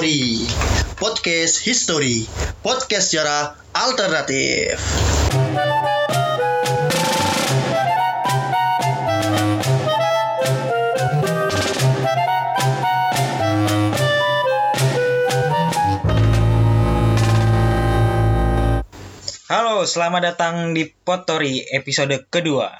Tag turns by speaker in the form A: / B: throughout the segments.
A: Story Podcast History. Podcast sejarah alternatif.
B: Halo, selamat datang di Potori episode kedua.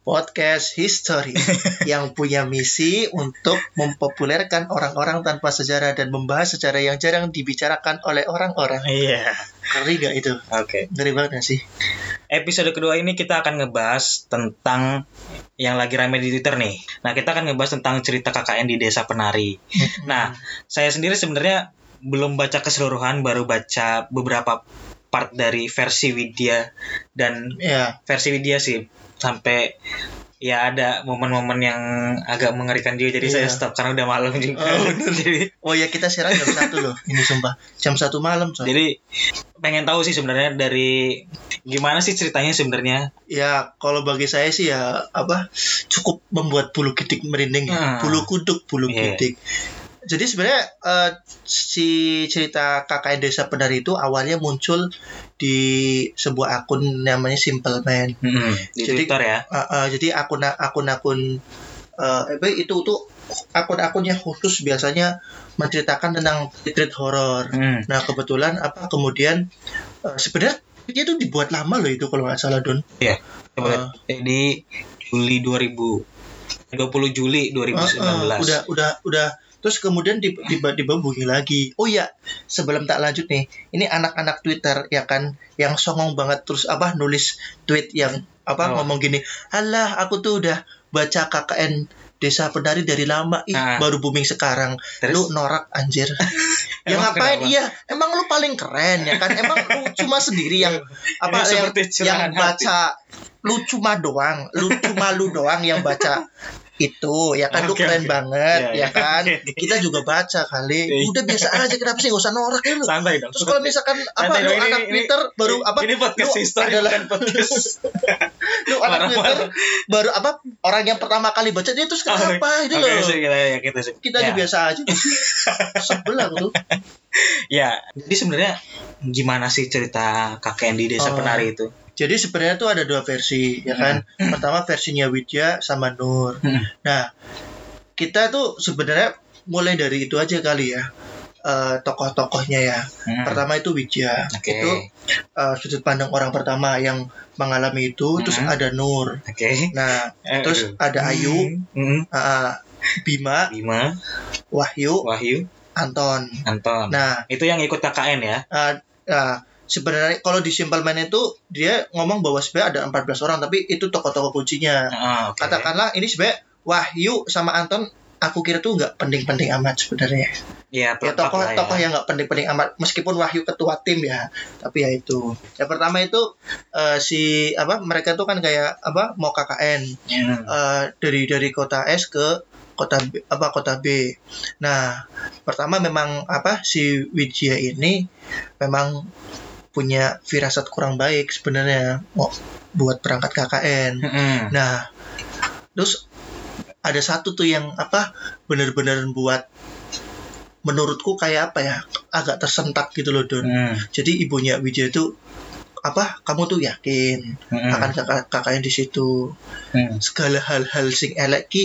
A: Podcast History yang punya misi untuk mempopulerkan orang-orang tanpa sejarah dan membahas sejarah yang jarang dibicarakan oleh orang-orang.
B: Iya.
A: Ngeri gak itu?
B: Oke.
A: Ngeri banget gak sih?
B: Episode kedua ini kita akan ngebahas tentang yang lagi rame di Twitter nih. Nah, kita akan ngebahas tentang cerita KKN di Desa Penari. Nah, saya sendiri sebenarnya belum baca keseluruhan, baru baca beberapa part dari versi Widya dan
A: Ya,
B: versi Widya sih sampai ya ada momen-momen yang agak mengerikan juga jadi saya
A: Iya.
B: stop karena udah malam juga.
A: Oh, bener.
B: jadi
A: Oh ya kita siaran jam satu loh. Ini sumpah jam satu malam coy.
B: Jadi pengen tahu sih sebenarnya dari gimana sih ceritanya sebenarnya?
A: Ya kalau bagi saya sih ya apa cukup membuat bulu gidik merinding ya.
B: Hmm.
A: Bulu kuduk, bulu gidik. Jadi sebenarnya eh, si cerita KKN Desa Penari itu awalnya muncul di sebuah akun namanya Simple Man.
B: Di
A: Jadi-
B: Twitter ya.
A: Eh, eh, jadi akun akun-akun eh apa itu tuh akun-akun yang khusus biasanya menceritakan tentang retreat horor.
B: Hmm.
A: Nah kebetulan apa kemudian eh, sebenarnya dia tuh dibuat lama loh itu kalau nggak salah Don.
B: Coba lihat. Eh, di Juli 2000 20 Juli 2019.
A: Eh, eh, udah udah udah terus kemudian di- tiba tiba bunyi lagi. Oh iya sebelum tak lanjut nih ini anak-anak Twitter ya kan yang songong banget terus apa nulis tweet yang apa
B: Oh.
A: ngomong gini. Alah aku tuh udah baca KKN Desa Penari dari lama ih
B: Ah.
A: baru booming sekarang.
B: Terus?
A: Lu norak anjir. ya ngapain
B: kenapa?
A: iya emang lu paling keren ya kan emang lu cuma sendiri yang apa
B: Ini
A: yang, yang
B: hati.
A: baca lu cuma doang lu cuma lu doang yang baca itu ya kan lu
B: Oke,
A: keren
B: oke.
A: banget
B: Ya,
A: ya,
B: ya.
A: kan kita juga baca kali
B: Iya.
A: udah biasa aja kenapa sih gak usah norak ya lu
B: Santai dong.
A: terus kalau misalkan apa lu
B: ini-
A: anak
B: ini-
A: Twitter baru apa
B: Ini podcast
A: lu
B: history
A: adalah
B: bukan podcast.
A: lu anak. Twitter baru apa orang yang pertama kali baca dia terus kenapa itu
B: Oke,
A: loh
B: sih, kita ya kita sih.
A: kita
B: ya.
A: aja biasa aja sebel aku tuh
B: Ya, jadi sebenarnya gimana sih cerita KKN di Desa
A: Oh.
B: Penari itu?
A: Jadi sebenarnya tuh ada dua versi, ya kan? Pertama versinya Widya sama Nur.
B: Hmm.
A: Nah, kita tuh sebenarnya mulai dari itu aja kali ya. Eh, tokoh-tokohnya ya.
B: Hmm.
A: Pertama itu Widya.
B: Oke.
A: Itu eh, sudut pandang orang pertama yang mengalami itu. Terus
B: Hmm.
A: ada Nur.
B: Oke.
A: Nah,
B: Eh,
A: terus
B: aduh.
A: ada Ayu,
B: Hmm.
A: eh, Bima,
B: Bima,
A: Wahyu,
B: Wahyu,
A: Anton.
B: Anton.
A: Nah,
B: itu yang ikut KKN ya?
A: eh, nah, sebenarnya kalau di Simple Man itu dia ngomong bahwa sebenarnya ada 14 orang, tapi itu tokoh-tokoh kuncinya.
B: Ah, oke.
A: katakanlah ini sebenarnya Wahyu sama Anton aku kira tuh nggak penting-penting amat sebenarnya
B: ya,
A: ya tokoh
B: ya.
A: tokoh yang nggak penting-penting amat meskipun Wahyu ketua tim ya tapi ya itu yang pertama itu eh, si apa mereka tuh kan kayak apa mau KKN
B: Hmm.
A: eh, dari dari kota S ke kota B, apa kota B nah pertama memang apa si Widya ini memang punya firasat kurang baik sebenarnya mau buat berangkat KKN
B: Hmm.
A: Nah, terus ada satu tuh yang apa bener-bener buat menurutku kayak apa ya agak tersentak gitu loh Don.
B: Hmm.
A: Jadi ibunya Wijaya itu apa kamu tuh yakin
B: Hmm.
A: akan kakak kakaknya di situ
B: Hmm.
A: segala hal-hal sing elek ki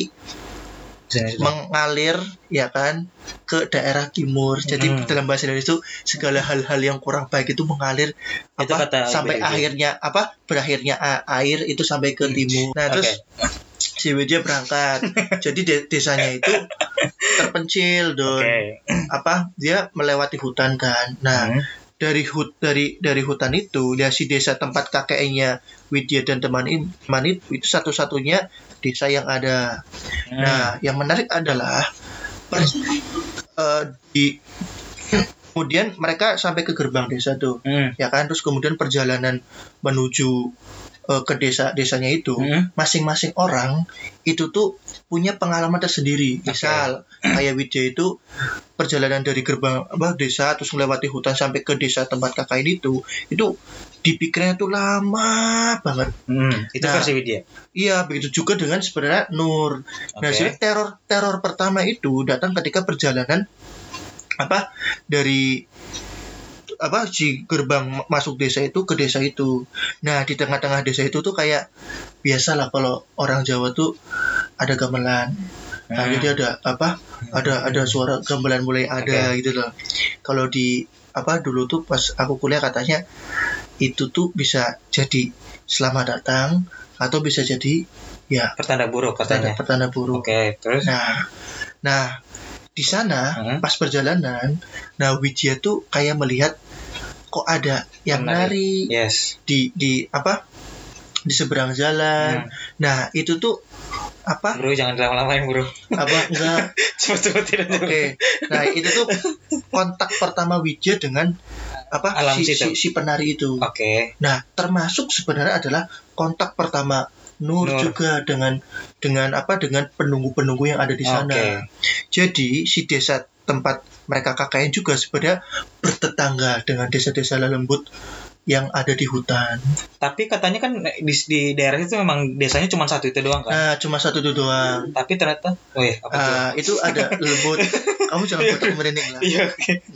B: Jadi-
A: mengalir ya kan ke daerah timur jadi
B: Hmm.
A: dalam bahasa Indonesia itu segala hal-hal yang kurang baik itu mengalir
B: Itu
A: apa
B: kata
A: sampai akhirnya apa berakhirnya air itu sampai ke timur nah
B: Oke.
A: terus si Wijaya berangkat jadi de- desanya itu terpencil don
B: Oke.
A: apa dia melewati hutan kan nah
B: Hmm.
A: Dari hut dari dari hutan itu ya si desa tempat kakeknya Widya dan teman teman itu itu satu-satunya desa yang ada
B: Hmm.
A: Nah, yang menarik adalah per- eh, di kemudian mereka sampai ke gerbang desa tuh,
B: Hmm.
A: ya kan? Terus kemudian perjalanan menuju eh, ke desa-desanya itu,
B: Hmm.
A: masing-masing orang itu tuh punya pengalaman tersendiri. Misal kayak Widya itu perjalanan dari gerbang apa desa terus melewati hutan sampai ke desa tempat kakak ini itu itu dipikirnya tuh lama banget.
B: Hmm. Itu
A: Nah,
B: versi Widya.
A: Iya, begitu juga dengan sebenarnya Nur. Nah,
B: Oke.
A: jadi teror teror pertama itu datang ketika perjalanan apa dari apa si gerbang masuk desa itu ke desa itu. Nah di tengah-tengah desa itu tuh kayak biasalah kalau orang Jawa tuh ada gamelan. Nah
B: Hmm.
A: jadi ada apa? Ada ada suara gamelan mulai ada gitu loh. Kalau di apa dulu tuh pas aku kuliah katanya itu tuh bisa jadi selamat datang atau bisa jadi ya
B: Pertanda buruk katanya.
A: pertanda buruk.
B: Oke, terus
A: Nah, nah di sana
B: Hmm.
A: pas perjalanan, nah Wijaya tuh kayak melihat kok ada yang
B: Menari.
A: nari
B: yes.
A: di di apa di seberang jalan.
B: Hmm.
A: Nah itu tuh apa
B: Bro, jangan lama-lamain, Bro.
A: apa enggak?
B: Cepet-cepet tidak
A: Oke. Nah itu tuh kontak pertama Wijaya dengan apa
B: Alam
A: si, si si penari itu.
B: Oke.
A: Nah termasuk sebenarnya adalah kontak pertama Nur,
B: Nur.
A: juga dengan dengan apa dengan penunggu-penunggu yang ada di sana.
B: Oke.
A: Jadi si desa tempat mereka KKN juga sebenarnya bertetangga dengan desa-desa lembut yang ada di hutan.
B: Tapi katanya kan di, di daerah itu memang desanya cuma satu itu doang kan.
A: Nah, cuma satu itu doang.
B: Tapi ternyata, oh iya, apa?
A: Ah, itu ada lembut. Kamu jangan buat aku merinding lah.
B: Iya.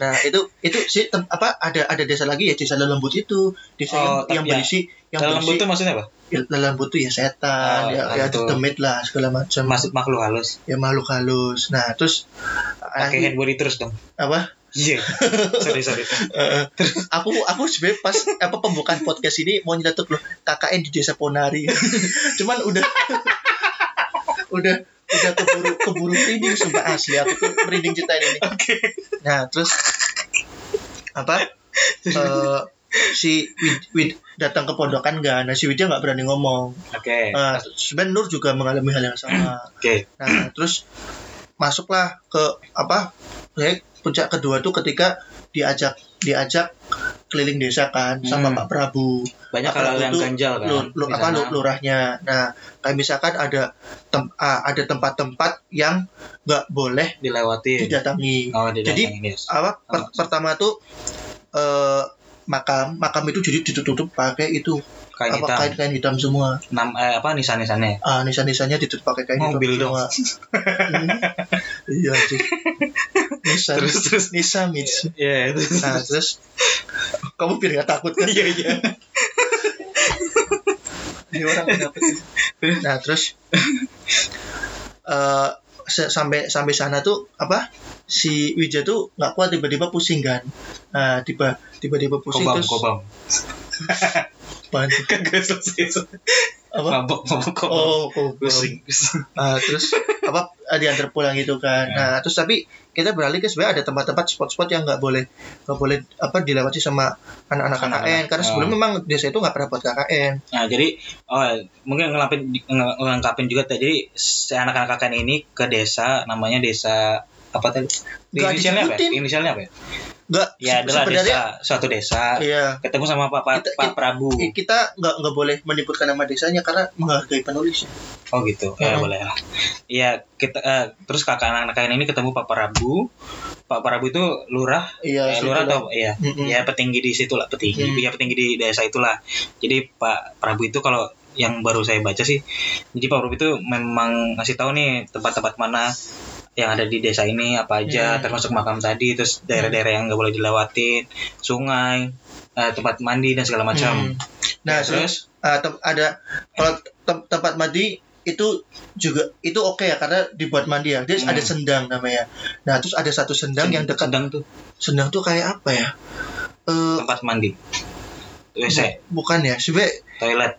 A: Nah, itu itu sih tem- apa ada ada desa lagi ya desa lembut itu. Desa
B: Oh,
A: yang, yang
B: ya,
A: berisi yang
B: Dalam lembut
A: berisi
B: itu maksudnya apa?
A: ya, lembut tuh ya setan,
B: Oh,
A: ya, ya demit lah segala macam.
B: Maksud makhluk halus.
A: Ya makhluk halus. Nah, terus
B: Pakai
A: ah,
B: hand body terus dong.
A: apa?
B: Iya. sorry, sorry.
A: Eh, aku aku sebenarnya pas apa pembukaan podcast ini mau nyetup loh KKN di desa Ponari cuman udah udah udah keburu keburu merinding sumpah asli aku tuh merinding cerita ini
B: Oke.
A: nah terus apa eh, si Wid, Wid datang ke pondokan gak nah si Widya nggak berani ngomong
B: Oke.
A: nah, sebenarnya Nur juga mengalami hal yang sama
B: Oke.
A: Nah, terus masuklah ke apa? Ya, puncak kedua tuh ketika diajak diajak keliling desa kan sama
B: Hmm.
A: Pak Prabu.
B: Banyak hal yang ganjal kan.
A: lu- lu- apa lu- lurahnya. Nah, kayak misalkan ada tem- ah, ada tempat-tempat yang nggak boleh
B: dilewatin.
A: didatangi.
B: Oh, di
A: Jadi,
B: yes.
A: Apa per-
B: Oh.
A: pertama tuh eh makam makam itu jadi ditutup pakai itu
B: kain
A: apa
B: hitam.
A: kain kain hitam semua.
B: Nam, eh, apa nisan-nisannya?
A: Ah, nisan-nisannya ditutup pakai kain
B: Mobil
A: hitam
B: dong.
A: semua. Iya sih. Nisan.
B: Terus terus.
A: Nisa Mitsu.
B: Iya, itu.
A: Nah terus kamu biar gak takut kan?
B: Iya, iya.
A: Ini orang kenapa sih? Nah terus se- sampai sampai sana tuh apa si Wija tuh nggak kuat tiba-tiba pusing kan? Nah tiba tiba-tiba pusing
B: Kobam,
A: terus
B: kobam.
A: apaan?
B: Kagak selesai.
A: apa?
B: Mabok, mabok, kobam.
A: Oh, oh
B: Pusing.
A: Ah, terus apa diantar pulang gitu kan?
B: Ya.
A: Nah terus tapi kita beralih ke sebenarnya ada tempat-tempat spot-spot yang nggak boleh nggak boleh apa dilewati sama anak-anak
B: Anak-anak.
A: KKN karena sebelum
B: Oh.
A: memang desa itu nggak pernah buat KKN.
B: Nah, jadi oh mungkin ngelapin nge- ngelengkapin juga tadi. Jadi si anak-anak kakak ini ke desa namanya desa apa tadi? Di
A: Nggak
B: inisialnya apa? ya? Inisialnya apa ya?
A: Nggak
B: Ya adalah desa, suatu desa.
A: iya
B: Ketemu sama Pak Pak,
A: Kita-
B: Pak Prabu.
A: kita nggak nggak boleh menyebutkan nama desanya karena menghargai penulisnya.
B: Oh gitu. Ya
A: Hmm.
B: boleh lah. Iya, kita eh, terus kakak anak kakak ini ketemu Pak Prabu. Pak Prabu itu lurah,
A: Iya,
B: eh, lurah atau iya,
A: Mm-mm.
B: ya petinggi di situ lah, petinggi,
A: Hmm.
B: ya petinggi di desa itulah. Jadi Pak Prabu itu kalau yang baru saya baca sih, jadi Pak Prabu itu memang ngasih tahu nih tempat-tempat mana yang ada di desa ini apa aja,
A: Hmm.
B: termasuk makam tadi, terus daerah-daerah yang nggak boleh dilewatin, sungai, eh, tempat mandi dan segala macam.
A: Hmm. Nah
B: Ya,
A: terus tem- ada kalau tem- tempat mandi itu juga itu oke ya karena dibuat mandi ya. Dia
B: Hmm.
A: ada sendang namanya. Nah terus ada satu sendang yang dekat
B: sedang tuh
A: sendang tuh kayak apa ya? Eh
B: tempat mandi, WC,
A: bukan ya sebenarnya
B: toilet.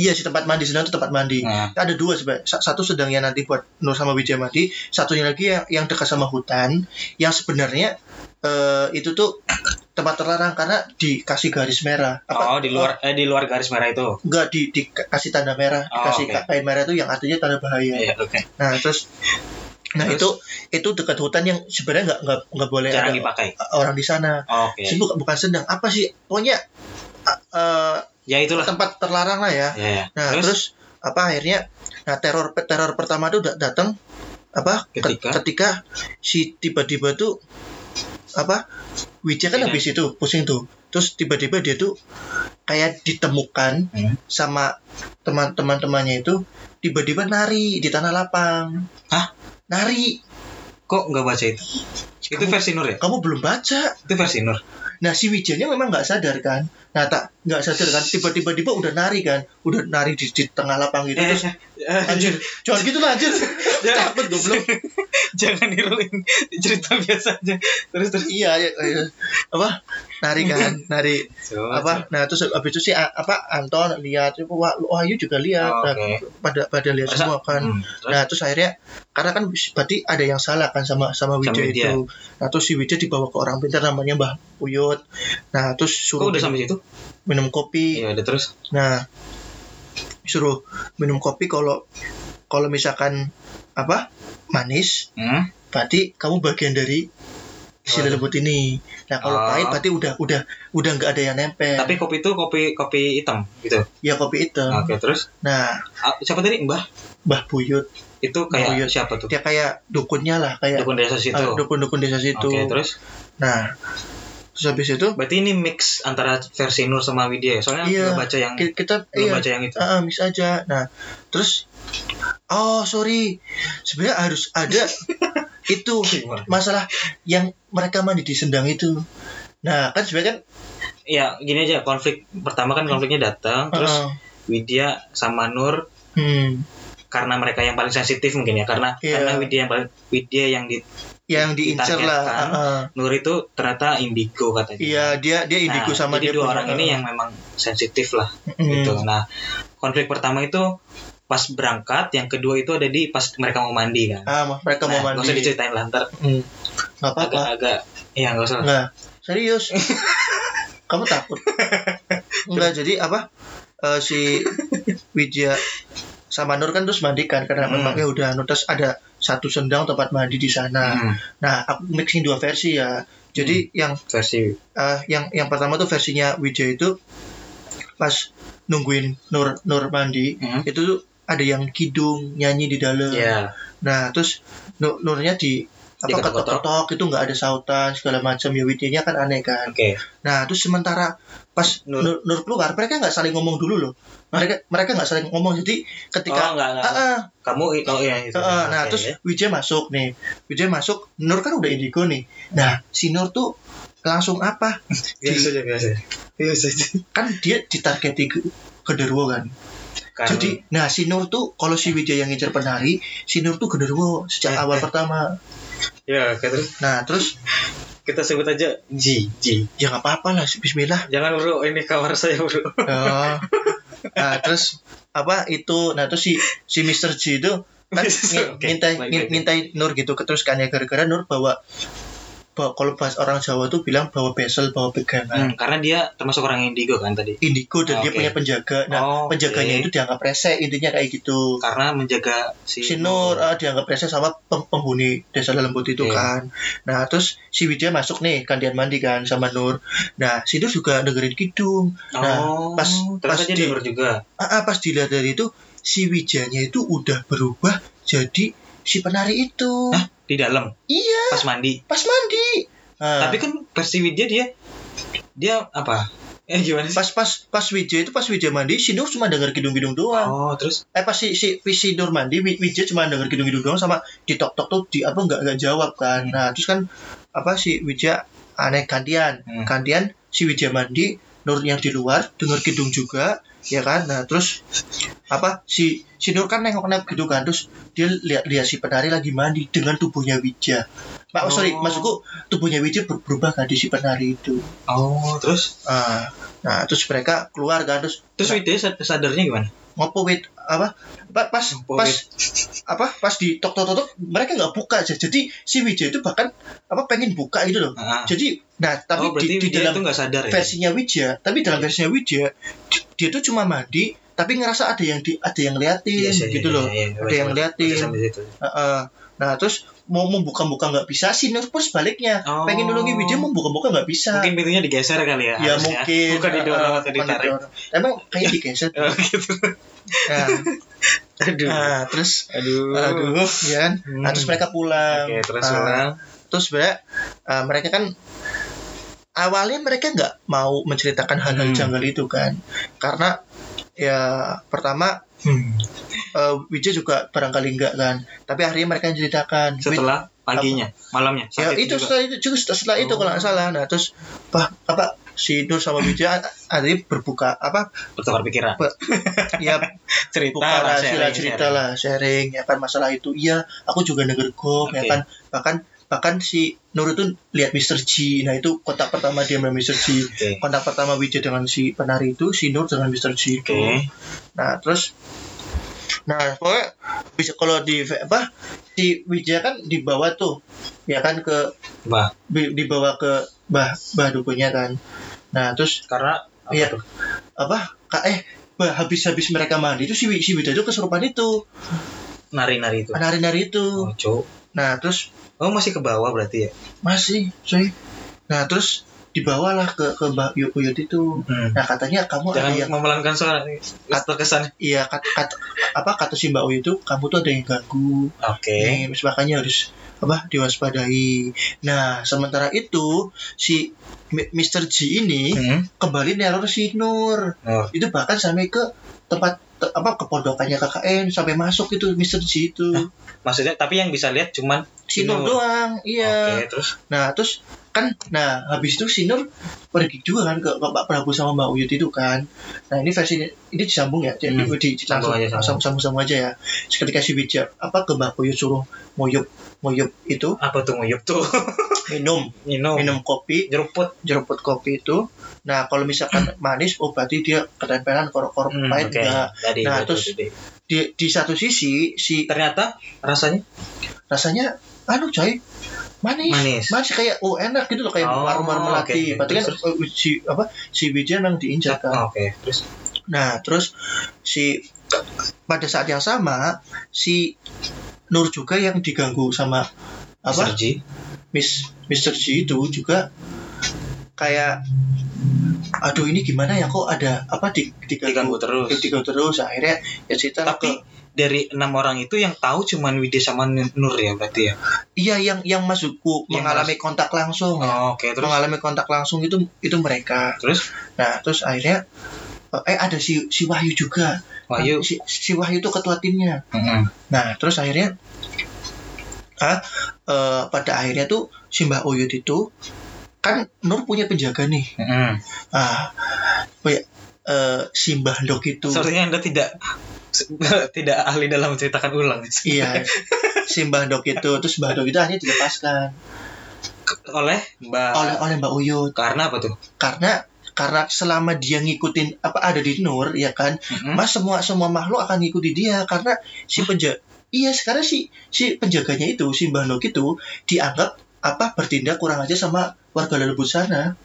A: Iya sih tempat mandi. Sendang itu tempat mandi.
B: Nah,
A: ada dua sebenarnya. Sa- satu sedang yang nanti buat Nur sama Wijaya mandi. Satunya lagi yang, yang dekat sama hutan. Yang sebenarnya eh, itu tuh tempat terlarang karena dikasih garis merah.
B: Oh di luar eh di luar garis merah itu.
A: enggak di dikasih tanda merah.
B: Oh,
A: dikasih
B: oke.
A: kain merah itu yang artinya tanda bahaya.
B: Iya, oke.
A: nah terus nah
B: Terus?
A: itu itu dekat hutan yang sebenarnya nggak nggak nggak boleh
B: Jarang
A: ada
B: dipakai.
A: orang di sana.
B: Oh.
A: Sih, bukan bukan sedang apa sih? Pokoknya eh,
B: Ya itulah.
A: tempat terlarang lah ya
B: Ya, ya.
A: Nah, terus, apa akhirnya nah teror teror pertama tuh dat- datang apa ke-
B: Ketika?
A: ketika si tiba-tiba tuh apa Wijaya kan
B: Iya.
A: habis itu pusing tuh. Terus tiba-tiba dia tuh kayak ditemukan
B: Hmm.
A: sama teman-teman temannya itu tiba-tiba nari di tanah lapang.
B: Hah?
A: Nari.
B: Kok nggak baca itu? Itu
A: Kamu-
B: versi Nur ya?
A: kamu belum baca
B: Itu versi Nur.
A: Nah si Wijanya memang nggak sadar kan? Nah tak nggak sadar kan? Tiba-tiba tiba udah nari kan? Udah nari di, di tengah lapang gitu terus anjir. Jangan gitu lah anjir. Capek goblok.
B: Jangan niruin cerita biasa aja. Terus terus.
A: iya ya, ya. apa nari kan nari apa nah terus habis itu si A- apa Anton lihat wah Wahyu juga lihat
B: Oh,
A: Nah,
B: oke.
A: pada pada lihat
B: Masa-
A: semua kan
B: Hmm, terus?
A: nah terus akhirnya karena kan berarti ada yang salah kan sama sama Widya itu nah terus si Widya dibawa ke orang pintar namanya Mbah Uyut nah terus
B: Kok
A: suruh
B: udah
A: minum,
B: sampai situ?
A: minum kopi
B: Iya, udah terus.
A: nah suruh minum kopi kalau kalau misalkan apa manis
B: Hmm?
A: berarti kamu bagian dari si
B: Oh.
A: lembut ini nah kalau
B: Oh.
A: pahit berarti udah udah udah nggak ada yang nempel
B: Tapi kopi itu kopi kopi hitam gitu.
A: ya kopi hitam
B: Oke, terus
A: nah
B: ah, siapa tadi Mbah?
A: Mbah Buyut
B: Itu kayak
A: Buyut.
B: siapa tuh?
A: dia kayak dukunnya lah kayak
B: Dukun desa situ.
A: ah, dukun-dukun desa situ
B: Oke, terus
A: nah terus habis itu
B: berarti ini mix antara versi Nur sama Widya ya? Soalnya
A: Iya.
B: belum baca yang
A: ki- kita
B: belum
A: iya
B: baca yang itu.
A: ah, mix aja nah terus oh sorry sebenarnya harus ada itu
B: Gimana?
A: masalah yang mereka mandi di sendang itu nah kan sebenarnya kan
B: Ya, gini aja konflik pertama kan konfliknya datang, terus
A: ah,
B: Widya sama Nur
A: hmm,
B: karena mereka yang paling sensitif mungkin ya karena
A: Iya.
B: karena Widya yang paling Widya yang di
A: yang diincar lah ah, ah.
B: Nur itu ternyata indigo katanya.
A: iya dia dia indigo
B: Nah,
A: sama
B: jadi
A: dia
B: dua orang ini yang memang sensitif lah
A: Mm.
B: gitu. Nah, konflik pertama itu pas berangkat, yang kedua itu ada di pas mereka mau mandi kan.
A: ah mereka
B: nah,
A: mau
B: nggak usah
A: mandi
B: diceritain lah ntar
A: Hmm. apa-apa
B: agak-agak ya nggak usah.
A: Enggak, serius. Kamu takut? Enggak, jadi apa? Eh, si Widya sama Nur kan terus mandikan karena
B: Hmm.
A: memangnya udah terus ada satu sendang tempat mandi di sana.
B: Hmm,
A: Nah, aku mixing dua versi ya. Jadi yang
B: versi
A: eh, yang yang pertama tuh versinya Widya itu pas nungguin Nur Nur mandi
B: Hmm.
A: itu tuh ada yang kidung nyanyi di dalam.
B: ya
A: Nah, terus Nur, Nurnya di apa ketok-ketok itu nggak ada sautan segala macam ya Widyanya kan aneh kan.
B: oke
A: Nah, terus sementara pas
B: Nur.
A: Nur, Nur keluar, mereka nggak saling ngomong dulu loh. Mereka mereka nggak saling ngomong. Jadi
B: oh
A: ketika
B: enggak enggak
A: Ah, ah,
B: kamu oh iya itu
A: ah, ah. nah
B: Oke,
A: terus
B: ya.
A: Wijaya masuk nih. Wijaya masuk, Nur kan udah indigo nih. Nah, si Nur tuh langsung apa?
B: biasa aja biasa biasa aja
A: Kan dia ditargeti ke genderuwo kan.
B: Kan-
A: Jadi, nah si Nur tuh kalau si Wijaya yang ngincer penari, si Nur tuh genderuwo sejak
B: Eh,
A: awal
B: eh.
A: pertama.
B: ya oke, terus
A: Nah, terus
B: kita sebut aja Ji Ji
A: ya nggak apa-apa lah, Bismillah.
B: jangan bro ini kamar saya bro
A: Oh. Nah, terus apa itu? Nah, terus si si Mr. J itu kan
B: Oke,
A: minta mintai Nur gitu terus kan ya gara-gara Nur bawa bawa kalau bahas orang Jawa tuh bilang bawa besel bawa pegangan
B: Hmm, karena dia termasuk orang indigo kan tadi?
A: Indigo dan dia
B: Oke.
A: punya penjaga. Nah
B: Oh,
A: penjaganya itu dianggap rese intinya kayak gitu.
B: Karena menjaga si,
A: si Nur ah, dianggap rese sama pem- penghuni desa lembut itu
B: Oke.
A: kan. Nah terus si Widya masuk nih gantian mandi kan sama Nur. Nah si Nur juga dengerin kidung. Nah,
B: oh,
A: pas- pas
B: dia
A: di-
B: denger juga?
A: Ah, ah, pas dilihat dari itu si Wijanya itu udah berubah jadi si penari itu.
B: Hah? di dalam?
A: Iya.
B: Pas mandi?
A: Pas mandi. Ah,
B: tapi kan versi Widya dia dia apa? Eh gimana sih?
A: Pas pas pas Wijaya itu pas Wijaya mandi si Nur cuma denger kidung-kidung doang.
B: Oh terus?
A: Eh pas si si, si Nur mandi Wi- Wijaya cuma denger kidung-kidung doang sama di tok tok tuh di apa nggak nggak jawab kan. Nah terus kan apa si Wijaya aneh gantian.
B: Hmm.
A: gantian si Wijaya mandi Nur yang di luar denger kidung juga ya kan? Nah terus apa? Si si Nur kan nengok nengok gitu kan. Terus dia lihat lihat si penari lagi mandi dengan tubuhnya Wija Pak,
B: Oh.
A: sorry, maksudku tubuhnya Wija ber- berubah kan di si penari itu.
B: oh terus?
A: Ah, nah, terus mereka keluar kan terus
B: terus Widya sad- sadarnya gimana
A: ngopo wit apa pa- pas
B: Ngopo
A: pas
B: wit.
A: apa pas di tok tok tok mereka nggak buka aja jadi si Wijaya itu bahkan apa pengen buka gitu loh
B: Ah.
A: jadi nah tapi
B: oh
A: di, di dalam
B: itu sadar ya
A: versinya Wijaya tapi dalam versinya Wijaya di- dia tuh cuma mandi tapi ngerasa ada yang di ada yang liatin
B: Iya, iya,
A: gitu
B: iya,
A: loh
B: iya,
A: ada yang liatin.
B: situ.
A: Heeh. nah terus mau membuka-buka nggak bisa si Nur pun sebaliknya.
B: Oh.
A: pengen nolongin Wijaya membuka-buka nggak bisa.
B: Mungkin pintunya digeser kali ya
A: ya
B: harusnya.
A: mungkin.
B: Bukan didorong
A: eh,
B: atau ditarik.
A: didorong. emang kayak digeser
B: oh gitu.
A: Nah,
B: aduh.
A: Nah, terus
B: aduh.
A: aduh ya kan?
B: Hmm.
A: nah, terus mereka pulang.
B: Oke terus pulang.
A: terus sebenarnya uh, mereka kan awalnya mereka nggak mau menceritakan hal-hal
B: Hmm.
A: janggal itu kan. Karena ya pertama hmm, eh, Wijaya juga barangkali enggak kan tapi akhirnya mereka yang ceritakan
B: Setelah paginya, malamnya.
A: ya itu
B: juga.
A: setelah itu juga setelah itu
B: Oh.
A: kalau nggak salah nah terus apa, apa si Nur sama Wijaya akhirnya berbuka apa
B: bertukar pikiran.
A: Be- ya
B: Cerita
A: buka
B: lah, sharing,
A: cerita
B: sharing.
A: lah sharing ya kan masalah itu iya aku juga denger gong ya
B: Oke.
A: kan bahkan bahkan si Nur itu lihat Mr. G nah itu kontak pertama dia sama Mr. G
B: Oke.
A: kontak pertama Wijaya dengan si penari itu si Nur dengan Mr. G itu
B: Oke.
A: nah terus nah pokoknya bisa kalau di apa si Wijaya kan dibawa tuh ya kan ke
B: Bah,
A: dibawa ke bah bah dukunya kan nah terus
B: karena apa
A: Iya.
B: tuh?
A: apa kak eh bah habis habis mereka mandi itu si si Wijaya itu kesurupan itu
B: Nari-nari itu.
A: nari-nari itu
B: Oh,
A: nah terus
B: Oh, masih ke bawah berarti ya?
A: masih coy nah terus dibawalah ke ke Mbak Uyut itu
B: Hmm.
A: nah katanya kamu ada
B: Jangan
A: yang
B: memelankan suara nih. terkesan.
A: iya kata, kata apa kata si Mbak Uyut itu kamu tuh ada yang ganggu
B: Oke.
A: Nih, terus makanya harus apa diwaspadai nah sementara itu si Mr. G ini
B: Hmm.
A: kembali neror si Nur
B: Oh,
A: itu bahkan sampai ke tempat te- apa kepondokannya KKN sampai masuk itu Mr. G itu
B: maksudnya tapi yang bisa lihat cuman
A: si Nur
B: Nur.
A: doang iya
B: Oke, terus
A: nah terus kan nah habis itu si Nur pergi juga kan ke, ke Pak Prabu sama Mbak Uyut itu kan. Nah ini versi ini disambung ya? Jadi
B: Hmm.
A: di, di, langsung
B: aja, sambung.
A: sambung sambung aja ya. Ketika si Wijaya apa ke Mbak Uyut suruh moyup moyup itu.
B: Apa tuh nguyup tuh?
A: minum.
B: Minum.
A: minum kopi.
B: Jeruput.
A: jeruput kopi itu. Nah kalau misalkan manis oh berarti dia ketempelan korok-korok
B: Hmm,
A: pahit
B: Tadi,
A: Nah,
B: betul,
A: terus- di, di satu sisi si
B: ternyata rasanya?
A: Rasanya anu coy manis
B: Manis.
A: masih kayak oh enak gitu loh kayak
B: Oh,
A: marmer melati
B: oke.
A: berarti kan
B: Terus,
A: eh, si apa si Wijaya memang diinjak kan
B: Oh, Oke, terus
A: nah terus si pada saat yang sama si Nur juga yang diganggu sama apa
B: Mr. G.
A: Miss Mr. G itu juga kayak aduh ini gimana ya kok ada apa di
B: diganggu terus.
A: diganggu terus akhirnya ya cerita
B: Tapi
A: ke-
B: dari enam orang itu yang tahu cuman Widya sama Nur ya berarti ya.
A: iya yang yang masukku
B: Yang
A: mengalami kontak langsung ya.
B: Oh, Oke, terus
A: mengalami kontak langsung itu itu mereka
B: terus
A: nah terus akhirnya eh ada si si Wahyu juga
B: Wahyu.
A: si, si Wahyu itu ketua timnya
B: Mm-mm.
A: nah terus akhirnya ah eh, pada akhirnya tuh si Mbak Uyut itu kan Nur punya penjaga nih
B: Mm-mm.
A: ah oh ya, eh, si Mbah Dok itu
B: Sepertinya Anda tidak tidak ahli dalam menceritakan ulang.
A: iya. Si Mbah Dok itu terus Mbah Dok itu akhirnya dilepaskan.
B: Oleh Mbak
A: oleh oleh Mbak Uyut.
B: Karena apa tuh?
A: karena karena selama dia ngikutin apa ada di Nur ya kan?
B: Mm-mm.
A: mas semua semua makhluk akan ngikuti dia karena si penjaga iya sekarang si si penjaganya itu si Mbah Nok itu dianggap apa bertindak kurang aja sama warga lelebut sana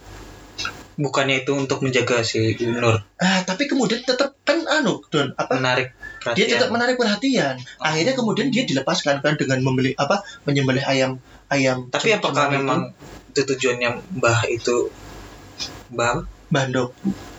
B: Bukannya itu untuk menjaga si Nur
A: ah tapi kemudian tetap kan anu don apa
B: menarik
A: dia
B: perhatian.
A: tetap menarik perhatian akhirnya kemudian dia dilepaskan kan dengan membeli apa menyembelih ayam ayam
B: Tapi apakah
A: itu.
B: memang itu tujuannya Mbah itu Mbah?
A: Bandok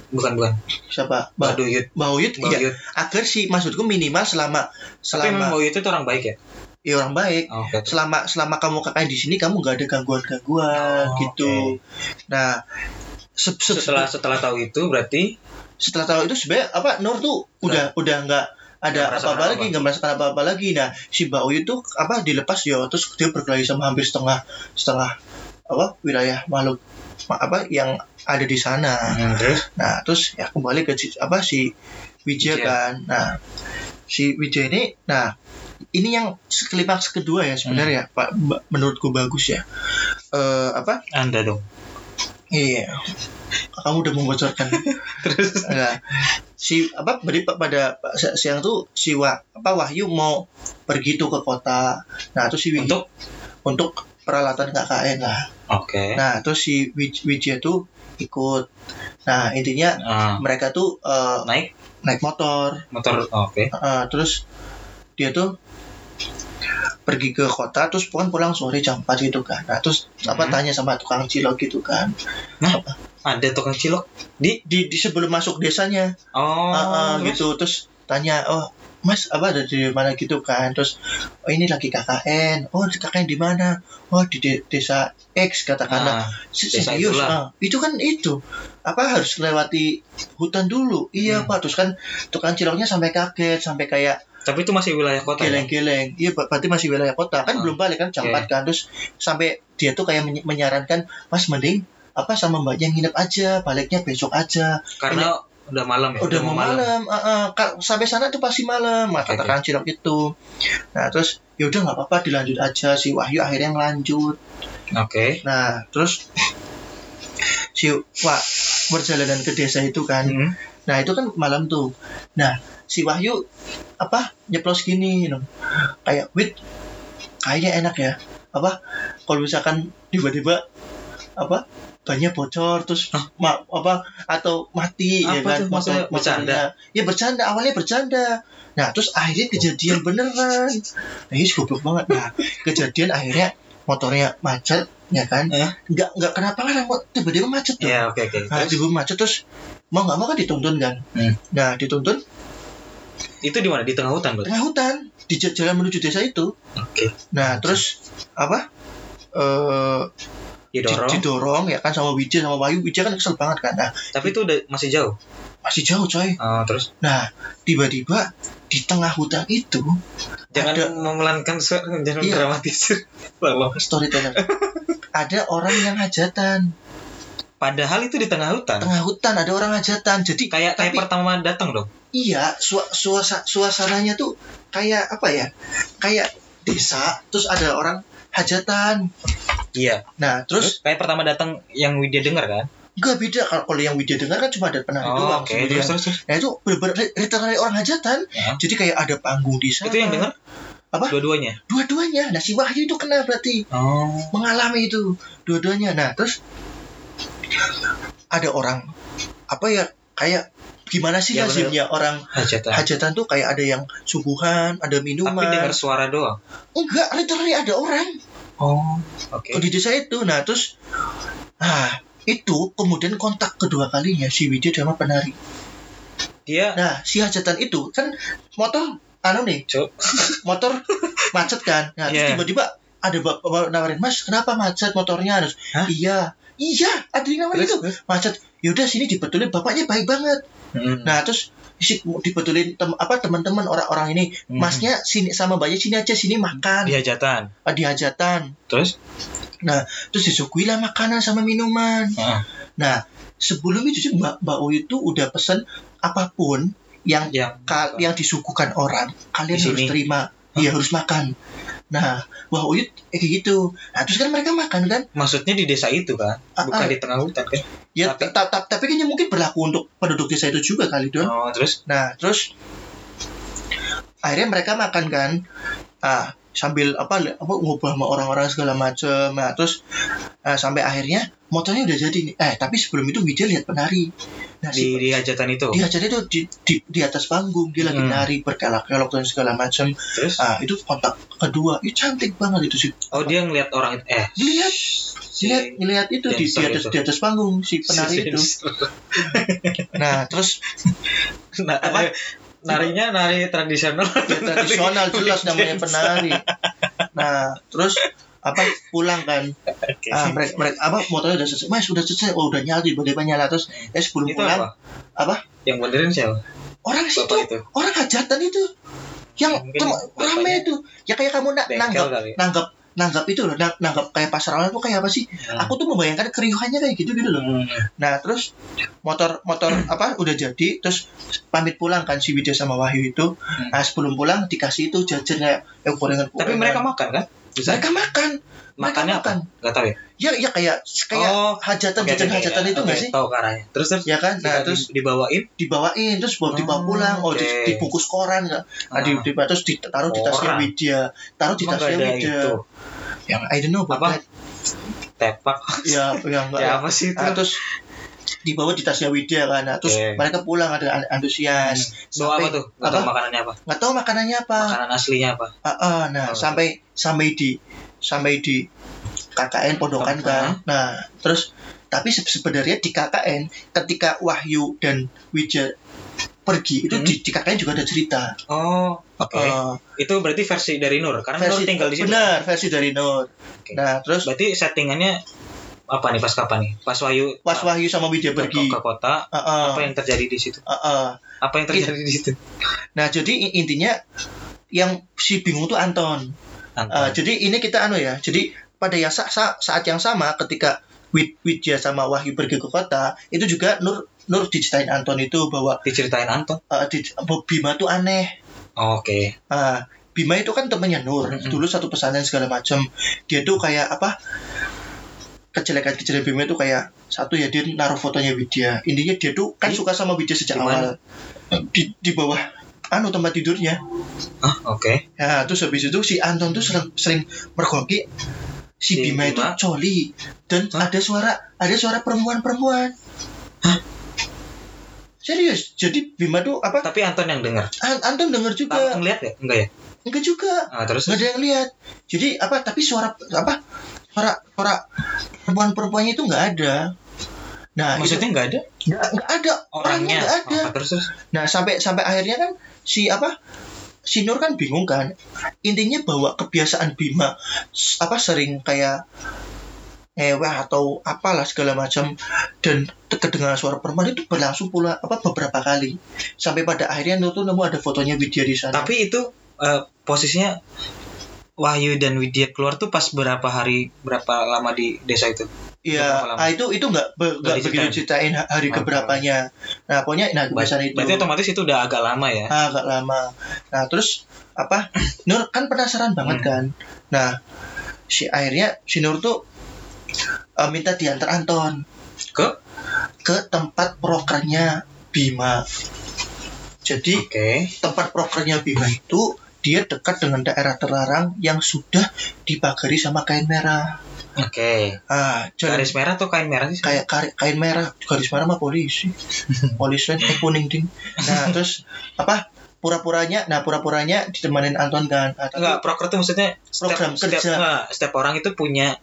B: bukan bukan
A: siapa
B: Mbah
A: Mbah
B: Duyut
A: Mbah Uyut
B: Mbah
A: iya
B: Duyut.
A: agar si maksudku minimal selama
B: Tapi memang
A: selama
B: Mbah Duyut itu orang baik ya?
A: ya orang baik
B: Oh, terus.
A: selama selama kamu kakak di sini kamu nggak ada gangguan gangguan
B: Oh,
A: gitu nah se- se-
B: Setelah setelah tahu itu berarti?
A: Setelah tahu itu sebenarnya apa Nur tuh udah udah nggak ada apa-apa lagi
B: apa-apa.
A: nggak merasakan apa-apa lagi. Nah si Uyu tuh apa dilepas ya terus dia berkelahi sama hampir setengah setengah apa wilayah makhluk ma- apa yang ada di sana.
B: Hmm, terus?
A: Nah terus ya kembali ke apa si Wijaya
B: Wijaya.
A: kan. Nah si Wijaya ini nah ini yang klimaks kedua ya sebenarnya Pak Ba- menurutku bagus ya. Eh apa?
B: Anda dong.
A: Iya kamu udah membocorkan
B: Terus
A: Nah, si apa beri pada si- siang tuh si Wah, apa Wahyu mau pergi tuh ke kota. Nah, terus si Wi-
B: untuk
A: untuk peralatan KKN lah.
B: oke.
A: Nah, terus si Wij- Wijaya tuh ikut. Nah, intinya
B: Ah,
A: mereka tuh eh,
B: naik
A: naik motor.
B: motor oke.
A: Eh, terus dia tuh pergi ke kota terus pulang pulang sore jam 4 gitu kan. Nah, terus apa
B: Hmm.
A: tanya sama tukang cilok gitu kan.
B: Ada tukang cilok di
A: Di, di sebelum masuk desanya.
B: oh
A: ah,
B: terus?
A: gitu terus tanya oh Mas apa ada di mana gitu kan terus oh ini lagi KKN oh KKN di mana oh di de- desa X katakanlah
B: Ah,
A: serius
B: itulah.
A: ah. itu kan itu apa harus lewati hutan dulu iya
B: Hmm.
A: pak terus kan tukang ciloknya sampai kaget sampai kayak
B: tapi itu masih wilayah kota ya?
A: geleng-geleng iya ber- berarti masih wilayah kota. Kan
B: Ah.
A: belum balik kan jam
B: Oke.
A: 4 kan. Terus sampai dia tuh kayak meny- menyarankan mas mending apa sama mbaknya nginep aja baliknya besok aja.
B: Karena udah malam ya
A: udah mau malam, ah, ah. Ka- sampai sana tuh pasti malam.
B: Oke,
A: katakan cilok itu. Nah terus ya udah nggak apa-apa dilanjut aja. Si Wahyu akhirnya ngelanjut.
B: Oke.
A: Nah terus si Wah perjalanan ke desa itu kan
B: Hmm.
A: Nah itu kan malam tuh. Nah si Wahyu apa nyeplos gini, you know. kayak wit kayaknya enak ya. Apa kalau misalkan tiba-tiba apa banyak bocor terus
B: Hah?
A: ma- apa atau mati ya
B: Apa
A: kan
B: tuh maksudnya
A: motornya. ya bercanda awalnya bercanda nah terus akhirnya kejadian beneran nah ini goblok banget nah kejadian akhirnya motornya macet ya kan
B: Eh?
A: nggak nggak kenapa kan tiba-tiba macet tuh
B: ya oke oke
A: Nah,
B: Terus,
A: tiba macet terus mau nggak mau kan dituntun kan.
B: Hmm.
A: Nah, dituntun
B: itu di mana di tengah hutan berarti
A: tengah hutan di jalan menuju desa itu.
B: oke
A: Nah, terus apa? Eh di-
B: didorong
A: didorong ya kan sama Wijaya sama Wayu. Wijaya kan kesel banget kan. Nah,
B: tapi itu udah masih jauh
A: masih jauh coy.
B: Oh, terus
A: Nah, tiba-tiba di tengah hutan itu
B: jangan
A: Ada-
B: memelankan suara jangan
A: Iya.
B: dramatisir
A: storyteller ada orang yang hajatan
B: padahal itu di tengah hutan.
A: Tengah hutan ada orang hajatan jadi
B: kayak kayak
A: tapi
B: pertama datang dong
A: iya sua, suasa, suasananya tuh kayak apa ya? Kayak desa terus ada orang hajatan.
B: Iya.
A: Nah terus?
B: Terus kayak pertama datang yang Widya dengar kan?
A: Enggak beda. Kalau kalau yang Widya dengar kan cuma ada penari
B: oh
A: doang
B: terus terus terus.
A: Nah itu benar-benar literally orang hajatan.
B: Ya.
A: Jadi kayak ada panggung di sana.
B: itu yang dengar?
A: Apa?
B: dua-duanya?
A: Dua-duanya. Nah si Wahyu itu kena berarti.
B: Oh.
A: Mengalami itu dua-duanya. Nah terus ada orang apa ya kayak gimana sih
B: Ya,
A: lazimnya orang
B: hajatan
A: hajatan tuh kayak ada yang suguhan, ada minuman.
B: tapi dengar suara doang
A: Enggak, literally ada orang
B: oh oke
A: di desa itu. Nah terus, nah itu kemudian kontak kedua kalinya si Widya sama penari.
B: dia
A: Nah, si hajatan itu kan motor anu nih,
B: Cuk.
A: motor macet kan. Nah, terus
B: Iya.
A: tiba-tiba ada bapak nawarin, "Mas, kenapa macet motornya?"
B: Hah?
A: "Iya." Iya, ada yang
B: Terus,
A: itu. Macet. Yaudah sini dibetulin bapaknya baik banget.
B: Hmm.
A: Nah, terus dibetulin tem, apa teman-teman orang-orang ini,
B: Hmm.
A: masnya sini sama mbaknya sini aja sini makan
B: di hajatan
A: Ah, di hajatan.
B: terus
A: Terus disuguhilah makanan sama minuman.
B: Heeh.
A: Nah, sebelum itu sih Mbak Mbak U itu udah pesen apa pun yang
B: yang
A: ka- yang disuguhkan orang kalian
B: Di
A: harus terima iya harus makan. Nah wah Uyut eh, kayak gitu. Nah terus kan mereka makan kan?
B: Maksudnya di desa itu kan bukan
A: ah.
B: di tengah hutan kan?
A: Ya
B: Tapi-
A: ta- ta- tapi kayaknya mungkin berlaku untuk penduduk desa itu juga kali don.
B: Oh terus?
A: Nah terus akhirnya mereka makan kan? Ah sambil apa apa ngobrol sama orang-orang segala macem. Nah terus ah, sampai akhirnya motornya udah jadi nih. Eh tapi sebelum itu Widya lihat penari. Nah
B: di
A: si
B: di hajatan itu?
A: Dia jadi itu di, di, di atas panggung. Dia lagi
B: Hmm.
A: nari berkelak-kelok dan segala macam
B: terus?
A: Ah itu kontak kedua. Itu cantik banget itu sih
B: oh dia ngeliat orang itu eh
A: Dilihat.
B: si
A: lihat ngelihat itu di, di atas
B: itu.
A: di atas panggung si penari
B: si-
A: itu. nah terus
B: nah,
A: Apa?
B: Narinya nari tradisional.
A: Ya, tradisional jelas namanya penari. Nah terus apa pulang kan.
B: Oke.
A: ah, mereka, mereka apa motornya udah selesai. Mas udah selesai. Oh udah nyala tiba-tiba nyala. Terus eh sebelum
B: itu
A: pulang
B: apa?
A: apa?
B: Yang benerin siapa?
A: Orang situ
B: bapak itu.
A: orang hajatan itu. Yang tem-
B: bapaknya
A: rame itu. Ya kayak kamu na-
B: bengkel
A: nanggap nanggap nanggap itu loh nang- nanggap kayak pasar online tuh kayak apa sih
B: Hmm.
A: aku tuh membayangkan keriuhannya kayak gitu gitu loh
B: Hmm.
A: nah terus motor motor apa udah jadi terus pamit pulang kan si Widya sama Wahyu itu nah sebelum pulang dikasih itu jajan kayak eh gorengan
B: tapi mereka makan kan?
A: Mereka makan. Mereka
B: makannya apa?
A: makan.
B: Nggak tahu ya?
A: Ya ya kayak kayak
B: Oh,
A: hajatan
B: Oke,
A: jajan
B: oke,
A: hajatan
B: oke.
A: itu nggak
B: Oke,
A: sih?
B: tahu ke arahnya. Terus terus?
A: Ya kan? Nah terus
B: di- dibawain?
A: dibawain terus bawa dibawa
B: Oh,
A: pulang. Oh
B: oke.
A: dibungkus koran nggak? Nah, di,
B: Ah.
A: di, terus ditaruh di tasnya. Widya taruh di tasnya Widya
B: itu?
A: Yang I don't know
B: Apa? tepak.
A: Ya yang enggak
B: ya apa sih itu?
A: Nah, terus dibawa di tasnya Widya kan nah, terus
B: Oke.
A: mereka pulang ada an- antusias
B: bawa apa
A: Sampai-
B: tuh nggak tahu
A: apa?
B: makanannya apa
A: nggak tahu makanannya apa
B: makanan aslinya apa
A: Ah, ah, nah
B: Oh.
A: sampai sampai di sampai di KKN pondokan kan nah terus tapi se- sebenarnya di KKN ketika Wahyu dan Widya pergi itu
B: Hmm.
A: di, di KKN juga ada cerita
B: Oh, oke.
A: Eh,
B: Itu berarti versi dari Nur karena Nur tinggal di situ.
A: benar versi dari Nur
B: Oke.
A: nah terus
B: Berarti settingannya apa nih pas kapan nih? Pas Wahyu
A: pas Wahyu sama Widya pergi
B: ke kota,
A: Eh, eh,
B: apa yang terjadi di situ?
A: eh, eh.
B: Apa yang terjadi di situ?
A: nah jadi intinya yang si bingung tuh Anton
B: Anton.
A: Eh, jadi ini kita anu ya. Jadi pada yang sa- sa- saat yang sama ketika Wid Widya sama Wahyu pergi ke kota, itu juga Nur Nur diceritain Anton itu bahwa
B: Diceritain Anton.
A: eh, di- Bima tuh aneh.
B: Oh, Oke.
A: Ah, Bima itu kan temannya Nur.
B: Mm-mm.
A: Dulu satu pesantren segala macam. Dia tuh kayak apa? Kejelekan-kejelekan Bima itu kayak satu ya dia naruh fotonya Widya. Intinya dia tuh kan suka sama Widya sejak
B: di mana?
A: awal. Di, di bawah anu tempat tidurnya.
B: Ah, oke.
A: Ya, terus habis itu si Anton tuh sering sering mergoki si,
B: Si
A: Bima, itu
B: Bima?
A: coli dan
B: Hah?
A: ada suara ada suara perempuan-perempuan. Serius. Jadi Bima tuh apa?
B: Tapi Anton yang dengar.
A: An- Anton denger
B: Tapi
A: juga.
B: ngeliat ya? Enggak ya?
A: Enggak juga.
B: Ah, terus
A: Enggak ada yang lihat. Jadi apa? Tapi suara apa? Suara suara perempuan-perempuannya itu enggak ada. Nah,
B: maksudnya enggak ada
A: nggak nggak ada
B: orangnya.
A: enggak ada.
B: Oh, terus terus.
A: Nah, sampai sampai akhirnya kan si apa? Si Nur kan bingung kan. Intinya bahwa kebiasaan Bima apa sering kayak eweh atau apalah segala macam dan kedengaran suara perempuan itu berlangsung pula apa beberapa kali sampai pada akhirnya Nur tuh nemu ada fotonya Widya di sana.
B: Tapi itu eh, posisinya Wahyu dan Widya keluar tuh pas berapa hari berapa lama di desa itu?
A: Iya, ah, itu itu nggak be- begitu ceritain ha- hari
B: Oh.
A: keberapanya. Nah, pokoknya nah kebiasaan itu
B: Berarti otomatis itu udah agak lama ya.
A: ah, agak lama. Nah, terus apa? Nur kan penasaran banget
B: Hmm.
A: kan. Nah, si akhirnya si Nur tuh eh, minta diantar Anton
B: Ke?
A: ke tempat prokernya Bima. Jadi
B: Oke.
A: tempat prokernya Bima itu dia dekat dengan daerah terlarang yang sudah dipagari sama kain merah.
B: Oke.
A: Ah, jalan
B: Garis merah atau kain merah sih?
A: kayak kari- kain merah garis merah mah polisi polisi eh kuning ding nah terus apa pura-puranya nah pura-puranya ditemanin Anton kan Ah,
B: Enggak, proker tuh maksudnya setiap,
A: Program
B: setiap,
A: kerja.
B: enggak, setiap orang itu punya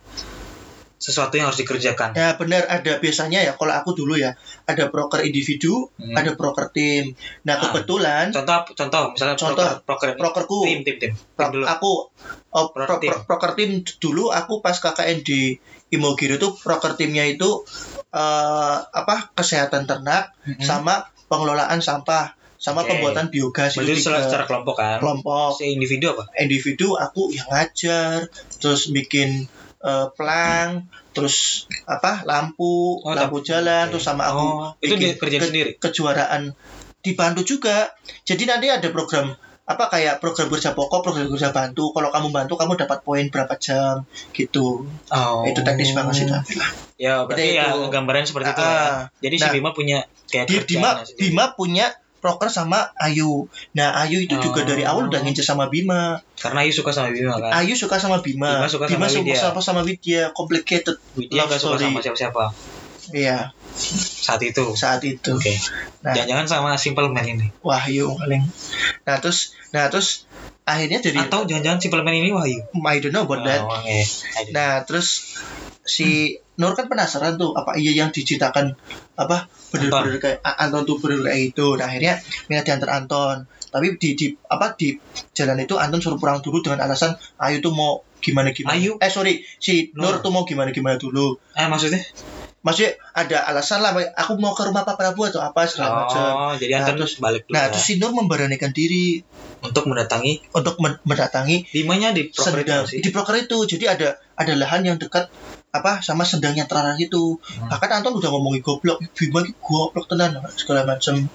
B: sesuatu yang harus dikerjakan.
A: ya benar ada biasanya ya kalau aku dulu ya ada broker individu
B: Hmm.
A: ada broker tim nah
B: Ah.
A: kebetulan
B: Contoh contoh misalnya
A: Contoh,
B: proker
A: brokerku
B: tim tim tim. Tim
A: pro-
B: dulu.
A: aku oh, pro,
B: Broker tim.
A: pro- broker tim dulu aku pas KKN di Imogiri itu broker timnya itu eh, apa kesehatan ternak
B: Mhm.
A: sama pengelolaan sampah sama
B: Oke.
A: pembuatan biogas
B: Berarti
A: itu
B: secara, secara kelompok kan.
A: kelompok
B: Si individu apa?
A: individu aku yang ngajar terus bikin eh, pelang terus apa lampu
B: Oh,
A: lampu jalan
B: oke.
A: terus sama aku
B: Oh, itu
A: bikin
B: kerjaan
A: ke-
B: sendiri.
A: kejuaraan dibantu juga jadi nanti ada program apa kayak program kerja pokok program kerja bantu kalau kamu bantu kamu dapat poin berapa jam gitu
B: Oh.
A: itu teknis banget sih tapi lah
B: Ya, berarti
A: Itu-
B: ya
A: itu.
B: gambaran seperti itu
A: Ah,
B: ya. Jadi si
A: nah,
B: Bima punya kayak
A: Di- Bima. Bima punya proker sama Ayu nah Ayu itu juga
B: Oh.
A: dari awal udah ngincer sama Bima
B: Karena Ayu suka sama Bima kan.
A: Ayu suka sama Bima
B: Bima suka sama
A: suka
B: Widya.
A: sama, sama Widya complicated
B: Widya gak suka sama siapa-siapa
A: iya
B: saat itu.
A: saat itu
B: Oke.
A: Nah.
B: Jangan-jangan sama Simple Man ini.
A: Wahyu paling nah terus nah terus akhirnya jadi
B: Atau jangan-jangan Simple Man ini Wahyu.
A: I don't know about that
B: Oh, oke. Aduh.
A: Nah, terus si Nur kan penasaran tuh apa iya yang diceritakan apa bener-bener kayak Anton tuh bener kayak itu. Nah, akhirnya minta diantar Anton. Tapi di, di apa di jalan itu Anton suruh pulang dulu dengan alasan Ayu tuh mau gimana gimana.
B: Ayu?
A: Eh sorry, si Nur
B: Nur.
A: tuh mau gimana gimana dulu.
B: Eh maksudnya?
A: Maksudnya ada alasan lah, aku mau ke rumah Pak Prabu atau apa segala macam.
B: Oh, jadi
A: Nah,
B: Anton
A: terus-
B: balik dulu
A: Nah,
B: ya.
A: terus si Nur memberanikan diri
B: untuk mendatangi
A: untuk men- mendatangi
B: Bimanya di proker itu sih.
A: di proker itu. Jadi ada ada lahan yang dekat apa sama sendangnya terlarang itu.
B: Hmm.
A: Bahkan Anton udah ngomongin goblok, Bima ini goblok tenan segala macam.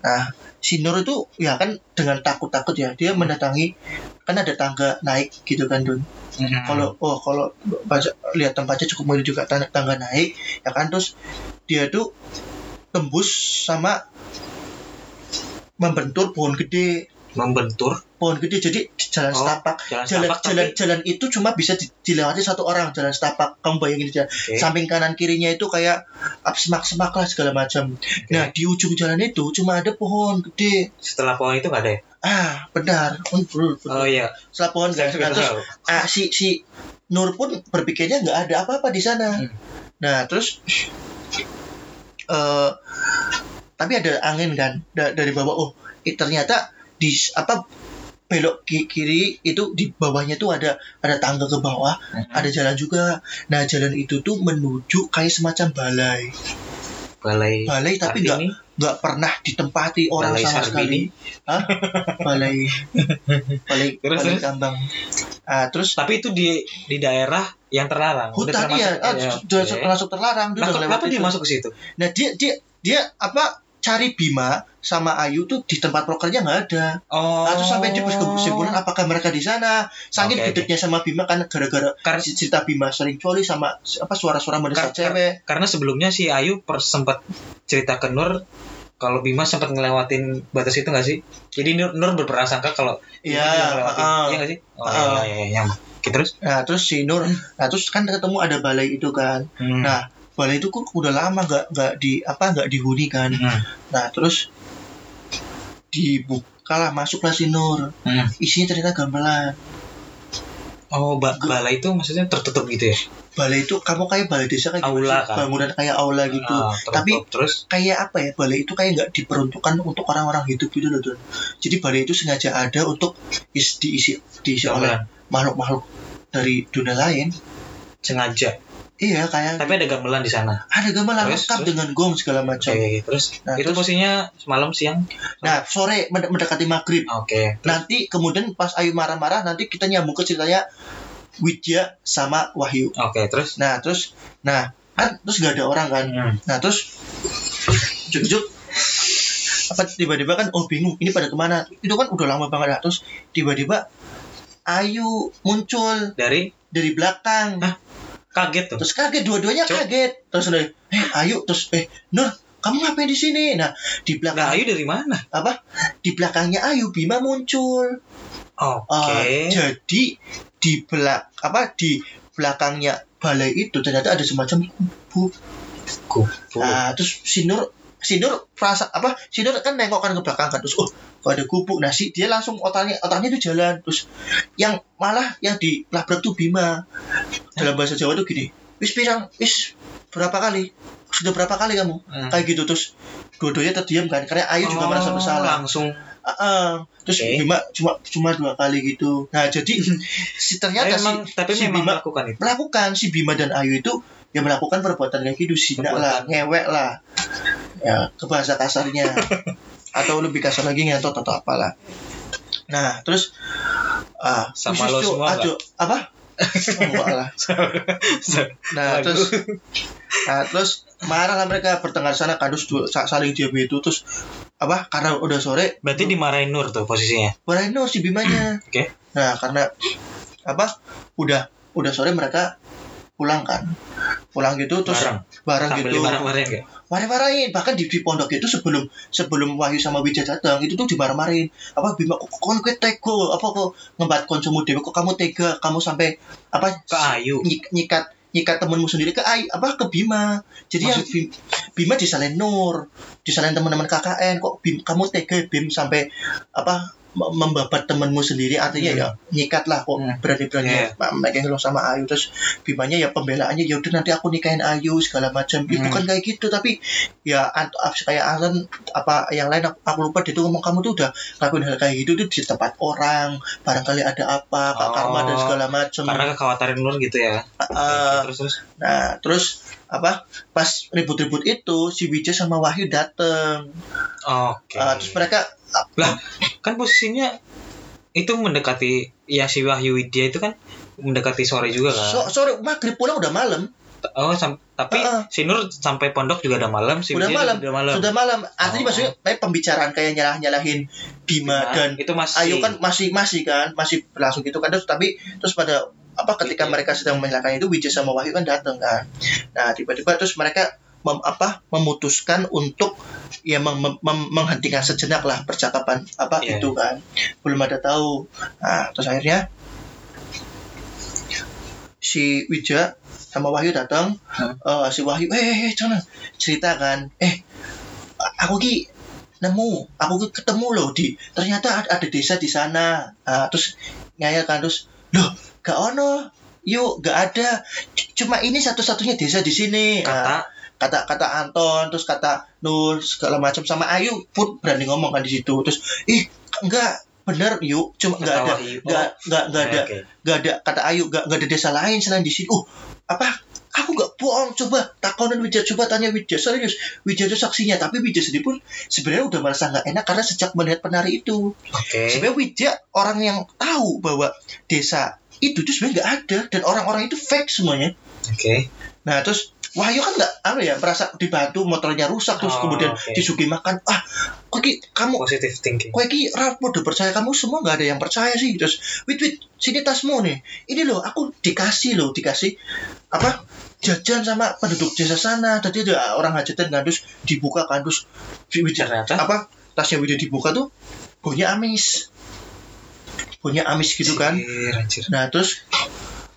A: Nah, si Nur itu ya kan dengan takut-takut ya dia mendatangi kan ada tangga naik gitu kan Dun.
B: Mm-mm.
A: Kalau oh kalau baca lihat tempatnya cukup mudah juga tangga, tangga naik ya kan terus dia tuh tembus sama membentur pohon gede
B: membentur
A: pohon gede jadi di jalan
B: Oh,
A: setapak
B: jalan
A: jalan
B: setapak
A: jalan
B: tapi
A: jalan itu cuma bisa di- dilewati satu orang jalan setapak kamu bayangin jalan
B: Oke.
A: samping kanan kirinya itu kayak up semak semak lah segala macam nah di ujung jalan itu cuma ada pohon gede
B: setelah pohon itu nggak ada ya?
A: ah benar oh, betul, betul.
B: Oh iya.
A: setelah pohon terus
B: tahu.
A: ah, si si Nur pun berpikirnya nggak ada apa-apa di sana
B: Hmm.
A: Nah, terus eh tapi ada angin kan da- dari bawah. Oh, ternyata di apa belok ki- kiri itu di bawahnya tuh ada ada tangga ke bawah,
B: Mhm.
A: ada jalan juga. Nah, jalan itu tuh menuju kayak semacam balai.
B: balai
A: Balai tapi nggak nggak pernah ditempati orang
B: Balai
A: sama
B: Sarbini.
A: sekali. Hah? Balai balai
B: Terus,
A: balai
B: terus?
A: tambang. Ah, terus
B: tapi itu di di daerah yang terlarang
A: hutan ya,
B: termasuk-
A: ah,
B: ya,
A: termasuk terlarang dia
B: Nah,
A: udah
B: kenapa dia masuk ke situ
A: Nah dia dia dia apa cari Bima sama Ayu tuh di tempat prokernya nggak ada.
B: oh
A: Nah, terus sampai dia kesimpulan apakah mereka di sana? Saking
B: Oke, oke.
A: gedeknya sama Bima kan gara-gara
B: Karena-
A: cerita Bima sering coli sama apa suara-suara mendesak
B: Kar-
A: cewek.
B: karena sebelumnya si Ayu sempat cerita ke Nur kalau Bima sempat ngelewatin batas itu nggak sih? Jadi Nur, Nur berprasangka kalau
A: Iya,
B: Bima juga ngelewatin.
A: ah.
B: Iya nggak sih? Oh iya iya iya. iya. Oke, terus?
A: Nah terus si Nur, nah terus kan ketemu ada balai itu kan.
B: Hmm.
A: Nah balai itu kok udah lama nggak nggak di apa nggak dihuni kan.
B: Hmm.
A: Nah terus dibukalah masuklah si Nur.
B: Hmm.
A: Isinya ternyata gamelan.
B: Oh, ba balai itu maksudnya tertutup gitu ya?
A: balai itu kamu kayak balai desa kayak
B: Aula, kan?
A: bangunan kayak aula gitu
B: Ah, tertutup.
A: Tapi-
B: terus
A: kayak apa ya balai itu kayak nggak diperuntukkan untuk orang-orang hidup gitu loh Don. jadi balai itu sengaja ada untuk is, diisi diisi oleh makhluk-makhluk dari dunia lain
B: sengaja.
A: Iya kayak
B: Tapi ada gamelan di sana.
A: ada gamelan
B: Terus,
A: lengkap
B: terus?
A: dengan gong segala macam
B: oke, terus
A: Nah,
B: itu
A: terus-
B: posisinya malam siang.
A: nah sore mende- mendekati maghrib
B: Oke.
A: nanti kemudian pas Ayu marah-marah nanti kita nyambung ke ceritanya Widya sama Wahyu
B: Oke, terus
A: nah terus nah kan terus gak ada orang kan
B: Hmm.
A: Nah terus juk-juk apa tiba-tiba kan oh bingung ini pada ke mana itu kan udah lama banget lah terus tiba-tiba Ayu muncul
B: dari
A: dari belakang
B: Hah? Kaget tuh.
A: terus kaget dua-duanya kaget terus udah eh Ayu terus eh Nur kamu ngapain di sini nah di
B: Nah,
A: belakang
B: Ayu dari mana?
A: apa di belakangnya Ayu Bima muncul
B: Oke.
A: Ah, jadi di belak apa di belakangnya balai itu ternyata ada semacam kubu. Nah, terus si Nur si Nur perasa apa si Nur kan nengok kan ke belakang kan terus oh kok ada gubuk nah si dia langsung otaknya otaknya itu jalan terus yang malah yang dilabrak tuh Bima dalam bahasa Jawa tuh gini wis pirang wis berapa kali sudah berapa kali kamu
B: Hmm.
A: kayak gitu terus dua-duanya terdiam kan karena Ayu juga
B: Oh,
A: merasa bersalah
B: Langsung.
A: Ah. terus
B: Oke.
A: Bima cuma cuma dua kali gitu nah jadi si
B: Tapi
A: ternyata
B: memang,
A: si,
B: tapi
A: si
B: memang
A: Bima
B: melakukan itu.
A: melakukan si Bima dan Ayu itu ya melakukan perbuatan kayak gitu sinak lah ngewek lah. Ya ke bahasa kasarnya. Atau lebih kasar lagi ngentot atau apalah. Nah terus ah
B: Sama
A: wis,
B: lo semua
A: aduh, apa? Enggak lah. Nah
B: Waduh.
A: terus nah terus marah lah mereka bertengkar sana sa- saling diam itu terus apa karena udah sore
B: Berarti dimarahin Nur tuh posisinya.
A: marahin Nur si Bimanya.
B: Oke.
A: nah karena apa udah udah sore mereka pulang kan. Pulang gitu terus
B: Bareng.
A: bareng gitu.
B: kayak.
A: marah-marahin. Bahkan di, di pondok itu sebelum sebelum Wahyu sama Widya datang itu tuh dimarah-marahin. Apa Bima kok kok gue tego apa kok ngembat konsumu dewe? Kok kamu tega? Kamu sampai apa
B: Ke Ayu.
A: nyik- nyikat nyikat temenmu sendiri ke Ay apa ke Bima. Jadi yang Bim- Bima disalahin Nur disalahin teman-teman KKN kok Bim kamu tega Bim sampai apa membabat temenmu sendiri artinya
B: Hmm.
A: ya nyikat lah kok
B: Hmm.
A: berani-berani
B: Iya.
A: megang lo sama Ayu terus Bimanya ya pembelaannya ya udah nanti aku nikahin Ayu segala macam
B: Hmm.
A: kan kayak gitu tapi ya kayak Alan apa yang lain aku, aku lupa dia tuh ngomong kamu tuh udah ngelakuin hal kayak gitu tuh di tempat orang barangkali ada apa kak
B: Oh.
A: karma dan segala macam
B: Karena kekhawatiran Nur gitu ya.
A: Ah,
B: terus terus.
A: Nah, terus apa? Pas ribut-ribut itu si Wijaya sama Wahyu dateng.
B: Oke.
A: Ah, terus mereka
B: kan posisinya itu mendekati ya si Wahyu Widya itu kan mendekati sore juga kan.
A: so- sore maghrib pulang udah malam,
B: oh sam- tapi
A: Ah, ah.
B: si Nur sampai pondok juga udah malam, si
A: Udah malam,
B: Udah malam.
A: sudah malam. Artinya
B: Oh.
A: maksudnya kayak pembicaraan kayak nyalah-nyalahin Bima
B: Nah,
A: dan
B: itu masih
A: Ayu kan masih masih kan masih berlangsung gitu kan terus tapi terus pada apa ketika
B: Iya.
A: mereka sedang menyalakan itu Wijaya sama Wahyu kan datang kan. Nah, tiba-tiba terus mereka mem- apa memutuskan untuk ya mem- mem- menghentikan sejenak lah percakapan apa
B: Iya.
A: itu kan. Belum ada tahu. Nah terus akhirnya si Wija sama Wahyu datang.
B: Hmm.
A: Eh, si Wahyu eh eh, eh jangan cerita kan. Eh aku ki nemu aku ki ketemu loh di ternyata ada, ada desa di sana. Ah, terus ngaya kan terus loh gak ono. Yuk gak ada. Cuma ini satu-satunya desa di sini.
B: Kata
A: Ah, kata kata Anton terus kata Nur segala macam. Sama Ayu pun berani ngomong kan di situ. Terus ih enggak bener yuk. Cuma nggak ada
B: Ketawa Ayu.
A: nggak nggak nggak ada
B: Oke.
A: nggak ada kata Ayu nggak nggak ada desa lain selain di sini. Uh apa? Aku nggak bohong. Coba takonan Widya coba tanya Widya serius Widya itu saksinya. Tapi Widya sendiri pun sebenarnya udah merasa nggak enak karena sejak melihat penari itu.
B: Oke.
A: sebenarnya Widya orang yang tahu bahwa desa itu tuh sebenarnya nggak ada dan orang-orang itu fake semuanya.
B: Oke.
A: Nah terus Wahyu kan nggak apa ya merasa dibantu motornya rusak terus
B: Oh,
A: kemudian
B: oke.
A: disuguhi makan. Ah kok kamu
B: Positive thinking.
A: kok ki percaya kamu semua nggak ada yang percaya sih terus wait wait sini tasmu nih. Ini loh aku dikasih loh dikasih apa jajan sama penduduk desa sana. Tadi ada orang hajatan kan terus dibuka kan Widya
B: Ternyata?
A: apa tasnya Widya dibuka tuh baunya amis. Baunya amis gitu kan.
B: Anjir, anjir.
A: Nah terus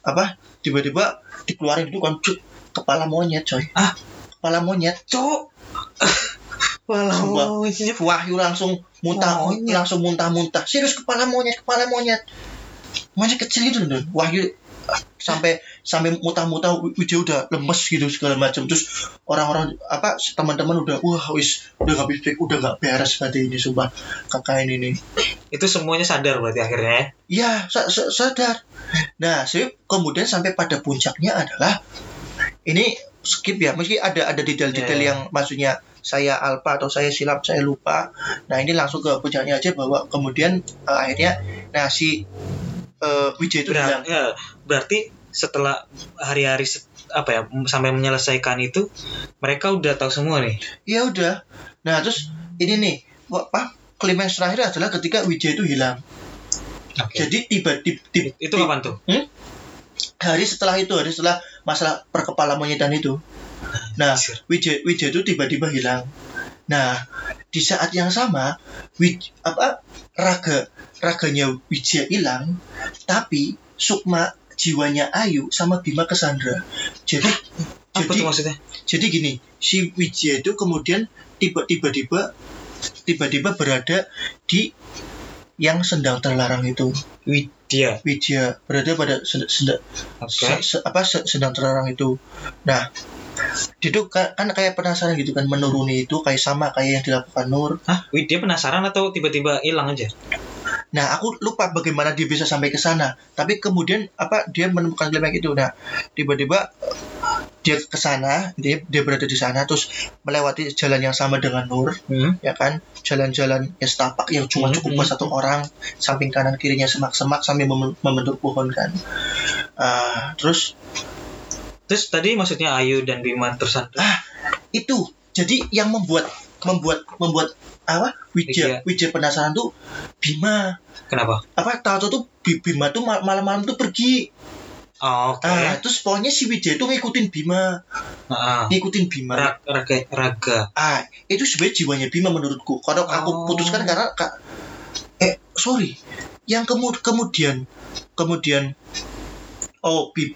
A: apa tiba-tiba dikeluarin itu kan cut, kepala monyet coy.
B: Ah.
A: kepala monyet.
B: Cok.
A: Sumpah.
B: isinya
A: Wahyu langsung muntah
B: Monyet.
A: langsung muntah-muntah. Serius kepala monyet, kepala monyet. Monyet kecil itu loh. Wahyu ah, sampai sampai muntah-muntah Wijaya udah lemes gitu segala macam terus orang-orang apa teman-teman udah wah wis udah gak bisa udah gak beres berarti ini sumpah kakak ini nih
B: itu semuanya sadar berarti akhirnya ya.
A: Ya, sa- sa- sadar. Nah, sih kemudian sampai pada puncaknya adalah ini skip ya, meski ada ada detail-detail
B: Ya.
A: yang maksudnya saya alpa atau saya silap saya lupa. Nah, ini langsung ke puncaknya aja bahwa kemudian eh, akhirnya nah si eh, Wijaya itu bilang,
B: Berat, ya, berarti setelah hari-hari se- apa ya sampai menyelesaikan itu mereka udah tahu semua nih.
A: ya udah. Nah, terus ini nih, apa? Klimaks terakhir adalah ketika Wijaya itu hilang.
B: Oke.
A: Jadi tiba tiba
B: Itu kapan tuh?
A: Hari setelah itu hari setelah masalah perkepala monyetan itu nah. Wijaya, Wijaya itu tiba-tiba hilang nah di saat yang sama Wij, apa raga raganya Wijaya hilang tapi Sukma jiwanya Ayu sama Bima Kesandra jadi
B: Apa
A: jadi
B: tuh maksudnya?
A: jadi gini si Wijaya itu kemudian tiba-tiba tiba tiba-tiba berada di yang sedang terlarang itu
B: Widya.
A: Wijaya berada pada sed- sed-
B: Oke.
A: se- se- apa se- sedang terlarang itu. Nah, dia ka- kan kayak penasaran gitu kan menuruni itu kayak sama kayak yang dilakukan Nur.
B: Hah, Widya penasaran atau tiba-tiba hilang aja?
A: Nah, aku lupa bagaimana dia bisa sampai ke sana. Tapi kemudian apa dia menemukan klimaks itu. Nah, tiba-tiba dia ke sana, dia dia berada di sana terus melewati jalan yang sama dengan Nur,
B: Hmm.
A: ya kan? Jalan-jalan setapak yang cuma cukup
B: hmm.
A: buat satu orang, samping kanan kirinya semak-semak sambil mem- membentuk pohon kan. Ah, terus
B: Terus tadi maksudnya Ayu dan Bima tersandra.
A: itu jadi yang membuat membuat membuat apa Wijaya
B: Wijaya.
A: Penasaran tuh Bima
B: Kenapa?
A: apa tahu tuh Bi- Bima tuh mal- malam-malam tuh pergi
B: Oh, Oke.
A: ah terus pokoknya si Wijaya tuh ngikutin Bima
B: Ah,
A: ngikutin Bima
B: Ra- raga, raga.
A: ah itu sebenarnya jiwanya Bima menurutku kalau
B: Oh.
A: aku putuskan karena kak eh sorry yang kemu- kemudian kemudian oh Bi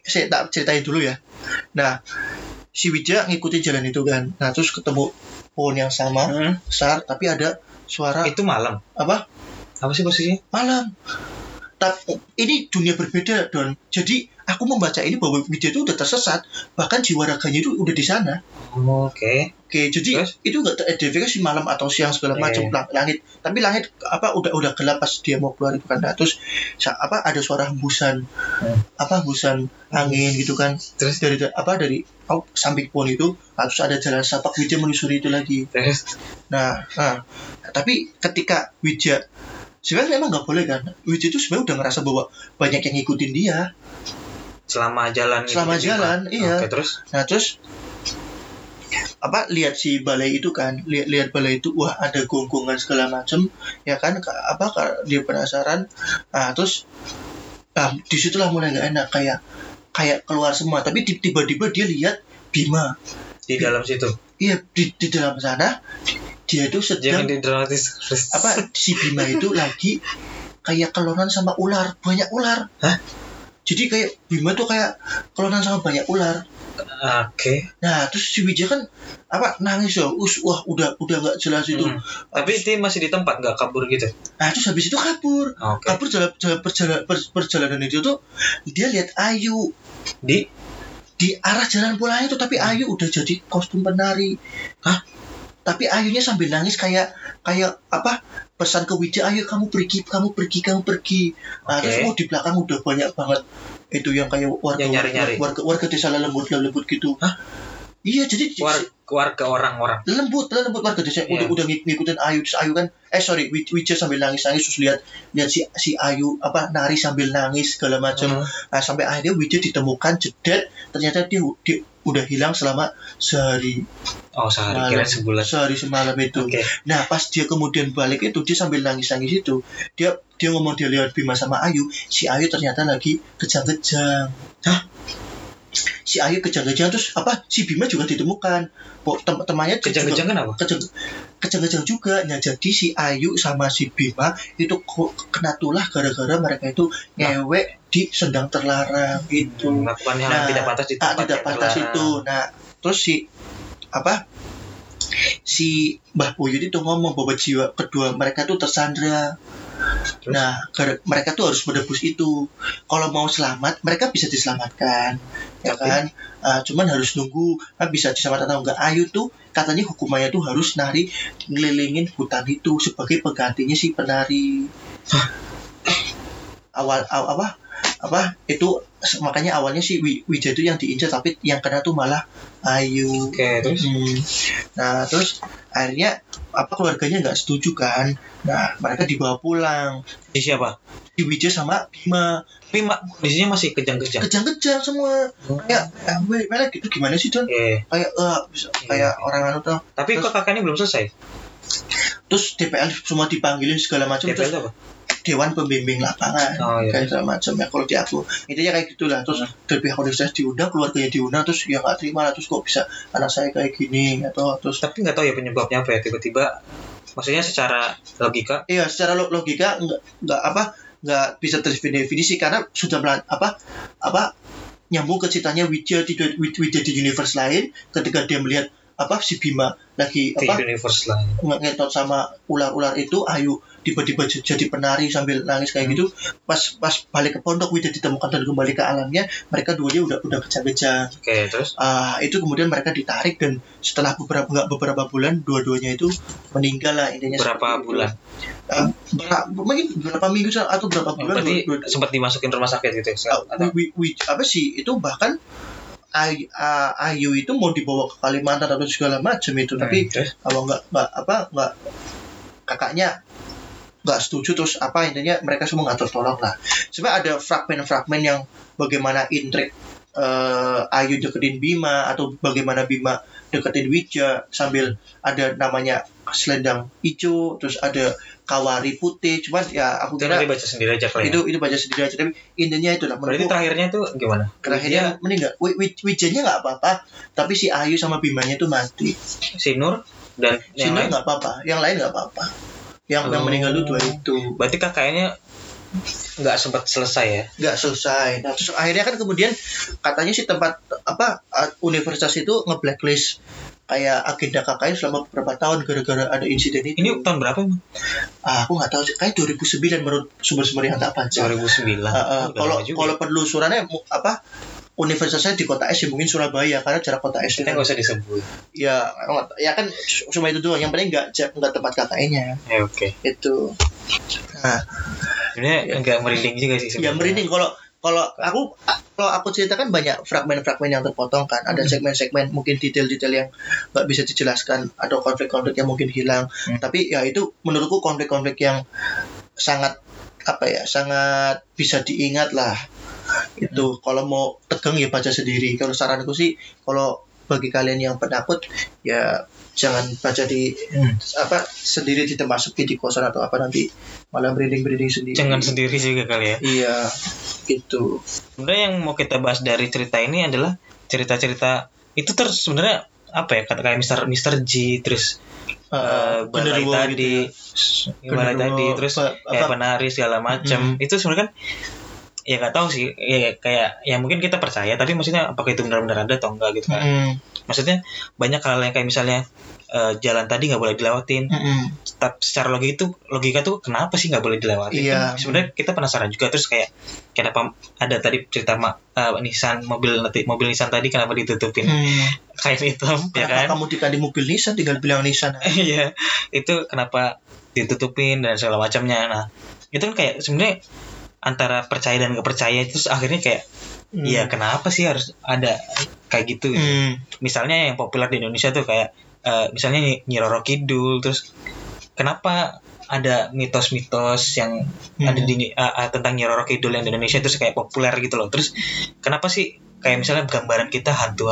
A: saya tak ceritain dulu ya nah si Wijaya ngikutin jalan itu kan nah terus ketemu pohon yang sama
B: Hmm.
A: besar tapi ada suara
B: Itu malam.
A: apa
B: Apa sih posisinya?
A: malam tapi ini dunia berbeda don. Jadi aku membaca ini bahwa Wijaya itu udah tersesat. Bahkan jiwa raganya itu udah di sana.
B: Oh, Oke.
A: oke jadi
B: Terus?
A: itu nggak teridentifikasi malam atau siang segala macam
B: Eh.
A: lang- langit. Tapi langit apa udah udah gelap pas dia mau keluar itu kan. Nah, terus apa ada suara hembusan
B: Hmm.
A: apa hembusan angin gitu kan.
B: Terus?
A: Dari apa dari oh, samping pohon itu harus ada jalan setapak Wijaya menyusuri itu lagi.
B: Terus?
A: Nah, nah, tapi ketika Wija sebenarnya memang nggak boleh kan? Wija itu sebenarnya udah ngerasa bahwa banyak yang ngikutin dia.
B: selama jalan
A: Selama
B: gitu,
A: jalan, iya.
B: Oke, terus?
A: Nah, terus? Apa lihat si balai itu kan? Lihat lihat balai itu wah ada gonggongan segala macem ya kan? Ka- apa dia penasaran. Nah terus ah di situlah mulai nggak enak. Kayak kayak keluar semua. Tapi ti- tiba-tiba dia lihat Bima.
B: Di dalam situ.
A: iya di, di dalam sana dia itu sedang
B: Jangan didramatis. Chris.
A: apa si Bima itu lagi kayak kelonan sama ular banyak ular
B: Hah?
A: jadi kayak Bima tuh kayak kelonan sama banyak ular
B: Oke.
A: Nah, terus si Wijaya kan apa nangis ya, us, wah udah udah nggak jelas itu.
B: Hmm. Tapi dia masih di tempat nggak kabur gitu.
A: Nah, terus habis itu kabur.
B: Oke.
A: Kabur jalan, jalan perjalanan, per- perjalanan itu tuh dia lihat Ayu
B: Di
A: di arah jalan pulang itu, tapi Ayu udah jadi kostum penari.
B: Hah?
A: Tapi Ayunya sambil nangis kayak kayak apa? Pesan ke Wijaya, ayo kamu pergi, kamu pergi, kamu pergi. Nah, terus oh, di belakang udah banyak banget itu yang kayak warga
B: Yang nyari-nyari.
A: warga warga desa lembut lembut gitu.
B: Hah?
A: Iya, jadi
B: keluar- keluarga orang-orang.
A: lembut lembut warga desa
B: Iya.
A: udah udah ngik- ngikutin Ayu terus Ayu kan eh sorry Wi- Wija sambil nangis nangis terus lihat lihat si si Ayu apa nari sambil nangis segala macam
B: Hmm.
A: nah, sampai akhirnya Wija ditemukan jedet ternyata dia, dia udah hilang selama sehari
B: Oh sehari
A: Malam.
B: kira sebulan.
A: sehari semalam itu
B: Oke.
A: nah pas dia kemudian balik itu dia sambil nangis nangis itu dia dia ngomong dia lihat Bima sama Ayu si Ayu ternyata lagi kejang-kejang Hah? Si Ayu kejang-kejang terus apa si Bima juga ditemukan. Tem- temannya
B: Kejang-kejang kenapa?
A: kejang kejang-kejang juga. Nah jadi si Ayu sama si Bima itu kena tulah gara-gara mereka itu ngewek di sendang terlarang itu.
B: Melakukan hal yang
A: Nah,
B: tidak pantas di
A: ah,
B: tempat
A: tidak pantas
B: terlarang.
A: itu. Nah terus si apa si Mbah Buyut itu ngomong bahwa jiwa kedua mereka tuh tersandra.
B: Terus?
A: nah mereka tuh harus menebus itu. Kalau mau selamat mereka bisa diselamatkan ya kan? Ah, cuman harus nunggu ah, bisa diselamatkan atau enggak. Ayu tuh katanya hukumannya tuh harus nari ngelilingin hutan itu sebagai penggantinya si penari. Awal aw- apa apa itu makanya awalnya si Wi- Wija itu yang diincar tapi yang kena tuh malah Ayu
B: Oke, terus
A: Hmm. Nah terus akhirnya apa keluarganya nggak setuju kan? Nah mereka dibawa pulang.
B: di siapa?
A: Di Wija sama Bima
B: mak kondisinya masih kejang-kejang.
A: kejang-kejang semua. Kayak eh, gitu gimana sih Don?
B: Oke.
A: Kayak eh bisa kayak orang anu tuh.
B: Tapi
A: Terus-
B: kok kakaknya belum selesai?
A: Terus DPL semua dipanggilin segala macam.
B: DPL
A: Terus
B: apa?
A: Dewan Pembimbing Lapangan.
B: Oh iya.
A: Kayak segala macam ya kalau di aku intinya kayak gitulah terus dari pihak universitas diundang keluarganya diundang terus ya nggak terima lah terus kok bisa anak saya kayak gini atau terus
B: Tapi nggak tahu ya penyebabnya apa ya tiba-tiba. Maksudnya secara logika
A: Iya, secara lo- logika nggak nggak apa nggak bisa terdefinisi karena sudah apa apa nyambung ke ceritanya Widya di Wid- Widya di universe lain ketika dia melihat apa si Bima lagi
B: di
A: apa
B: universe lain.
A: nge- ngetot sama ular-ular itu Ayu tiba-tiba jadi penari sambil nangis kayak gitu pas pas balik ke pondok Widya ditemukan dan kembali ke alamnya mereka duanya udah udah kejang-kejang
B: Oke, terus
A: Ah, itu kemudian mereka ditarik dan setelah beberapa nggak beberapa bulan dua-duanya itu meninggal lah intinya
B: berapa bulan?
A: Ah, berapa mungkin berapa minggu atau berapa
B: Oh,
A: bulan
B: berarti
A: dua- dua-
B: sempat dimasukin rumah sakit gitu ya? Atau
A: wi- apa sih itu bahkan Ay- ah, Ayu itu mau dibawa ke Kalimantan atau segala macam itu tapi
B: Hmm, terus?
A: kalau nggak nggak apa nggak kakaknya nggak setuju terus apa intinya mereka semua ngatur tolong lah. Sebenarnya ada fragmen-fragmen yang bagaimana intrik eh, Ayu deketin Bima atau bagaimana Bima deketin Wija sambil ada namanya selendang hijau terus ada kawari putih. Cuman ya aku
B: itu
A: kira
B: nanti baca sendiri aja kali ya.
A: itu itu baca sendiri aja. Tapi intinya itu lah
B: Berarti terakhirnya itu gimana?
A: terakhirnya
B: Dia-
A: meninggal Wi- Wi- Wijanya nggak apa-apa tapi si Ayu sama Bimanya itu mati.
B: Si Nur dan
A: Sinur
B: lain.
A: nggak apa-apa yang lain nggak apa-apa yang yang
B: Oh.
A: meninggal itu dua itu
B: Berarti kakaknya nggak sempat selesai ya?
A: nggak selesai nah terus akhirnya kan kemudian katanya sih tempat apa uh, universitas itu nge-blacklist kayak agenda KKN selama beberapa tahun gara-gara ada insiden itu
B: Ini tahun berapa emang?
A: ah, aku nggak tahu sih kayak 2009 menurut sumber-sumber yang tak baca
B: 2009.
A: Ah, ah,
B: Oh, udah
A: kalau kalau
B: ya.
A: penelusurannya apa universitasnya di kota S ya mungkin Surabaya karena jarak kota S
B: kita
A: itu
B: nggak usah disebut.
A: ya ya kan cuma itu doang yang penting nggak nggak tempat KKN-nya
B: Ya oke.
A: itu nah
B: Sebenarnya agak merinding juga sih.
A: ya
B: sebenarnya.
A: merinding kalau kalau aku kalau aku ceritakan banyak fragmen-fragmen yang terpotong kan ada
B: Hmm.
A: segmen-segmen mungkin detail-detail yang nggak bisa dijelaskan atau konflik-konflik yang mungkin hilang
B: Hmm.
A: tapi ya itu menurutku konflik-konflik yang sangat apa ya sangat bisa diingat lah itu kalau mau tegang ya baca sendiri. Kalau saranku sih kalau bagi kalian yang penakut ya jangan baca di
B: Hmm.
A: apa sendiri di tempat sepi di kosan atau apa nanti malah merinding-merinding sendiri.
B: Jangan sendiri juga kali ya.
A: iya gitu.
B: Sebenarnya yang mau kita bahas dari cerita ini adalah cerita-cerita itu terus sebenarnya apa ya kata kayak Mister Mister G terus uh, balai tadi
A: gitu
B: balai
A: Genderuwo,
B: tadi terus
A: apa-
B: kayak penari segala macam itu sebenarnya kan ya nggak tahu sih. Ya, kayak ya mungkin kita percaya tapi maksudnya apakah itu benar-benar ada atau enggak gitu kan.
A: Mm-mm.
B: maksudnya banyak hal yang kayak misalnya eh, jalan tadi nggak boleh dilewatin.
A: Mm-mm.
B: tapi secara logika itu logika tuh kenapa sih nggak boleh dilewatin?
A: Iya.
B: Kan sebenarnya kita penasaran juga terus kayak kenapa ada tadi cerita ma- eh, Nissan mobil nanti mobil Nissan tadi kenapa ditutupin?
A: Hmm.
B: kain hitam ya kan?
A: kamu dikali mobil Nissan tinggal bilang Nissan?
B: Iya. Itu kenapa ditutupin dan segala macamnya. Nah itu kan kayak sebenarnya antara percaya dan gak percaya terus akhirnya kayak
A: Hmm.
B: ya kenapa sih harus ada kayak gitu gitu.
A: Hmm.
B: misalnya yang populer di Indonesia tuh kayak eh, misalnya Nyi Roro Kidul terus kenapa ada mitos-mitos yang
A: Hmm.
B: ada di uh, uh, tentang Nyi Roro Kidul yang di Indonesia terus kayak populer gitu loh terus kenapa sih kayak misalnya gambaran kita hantu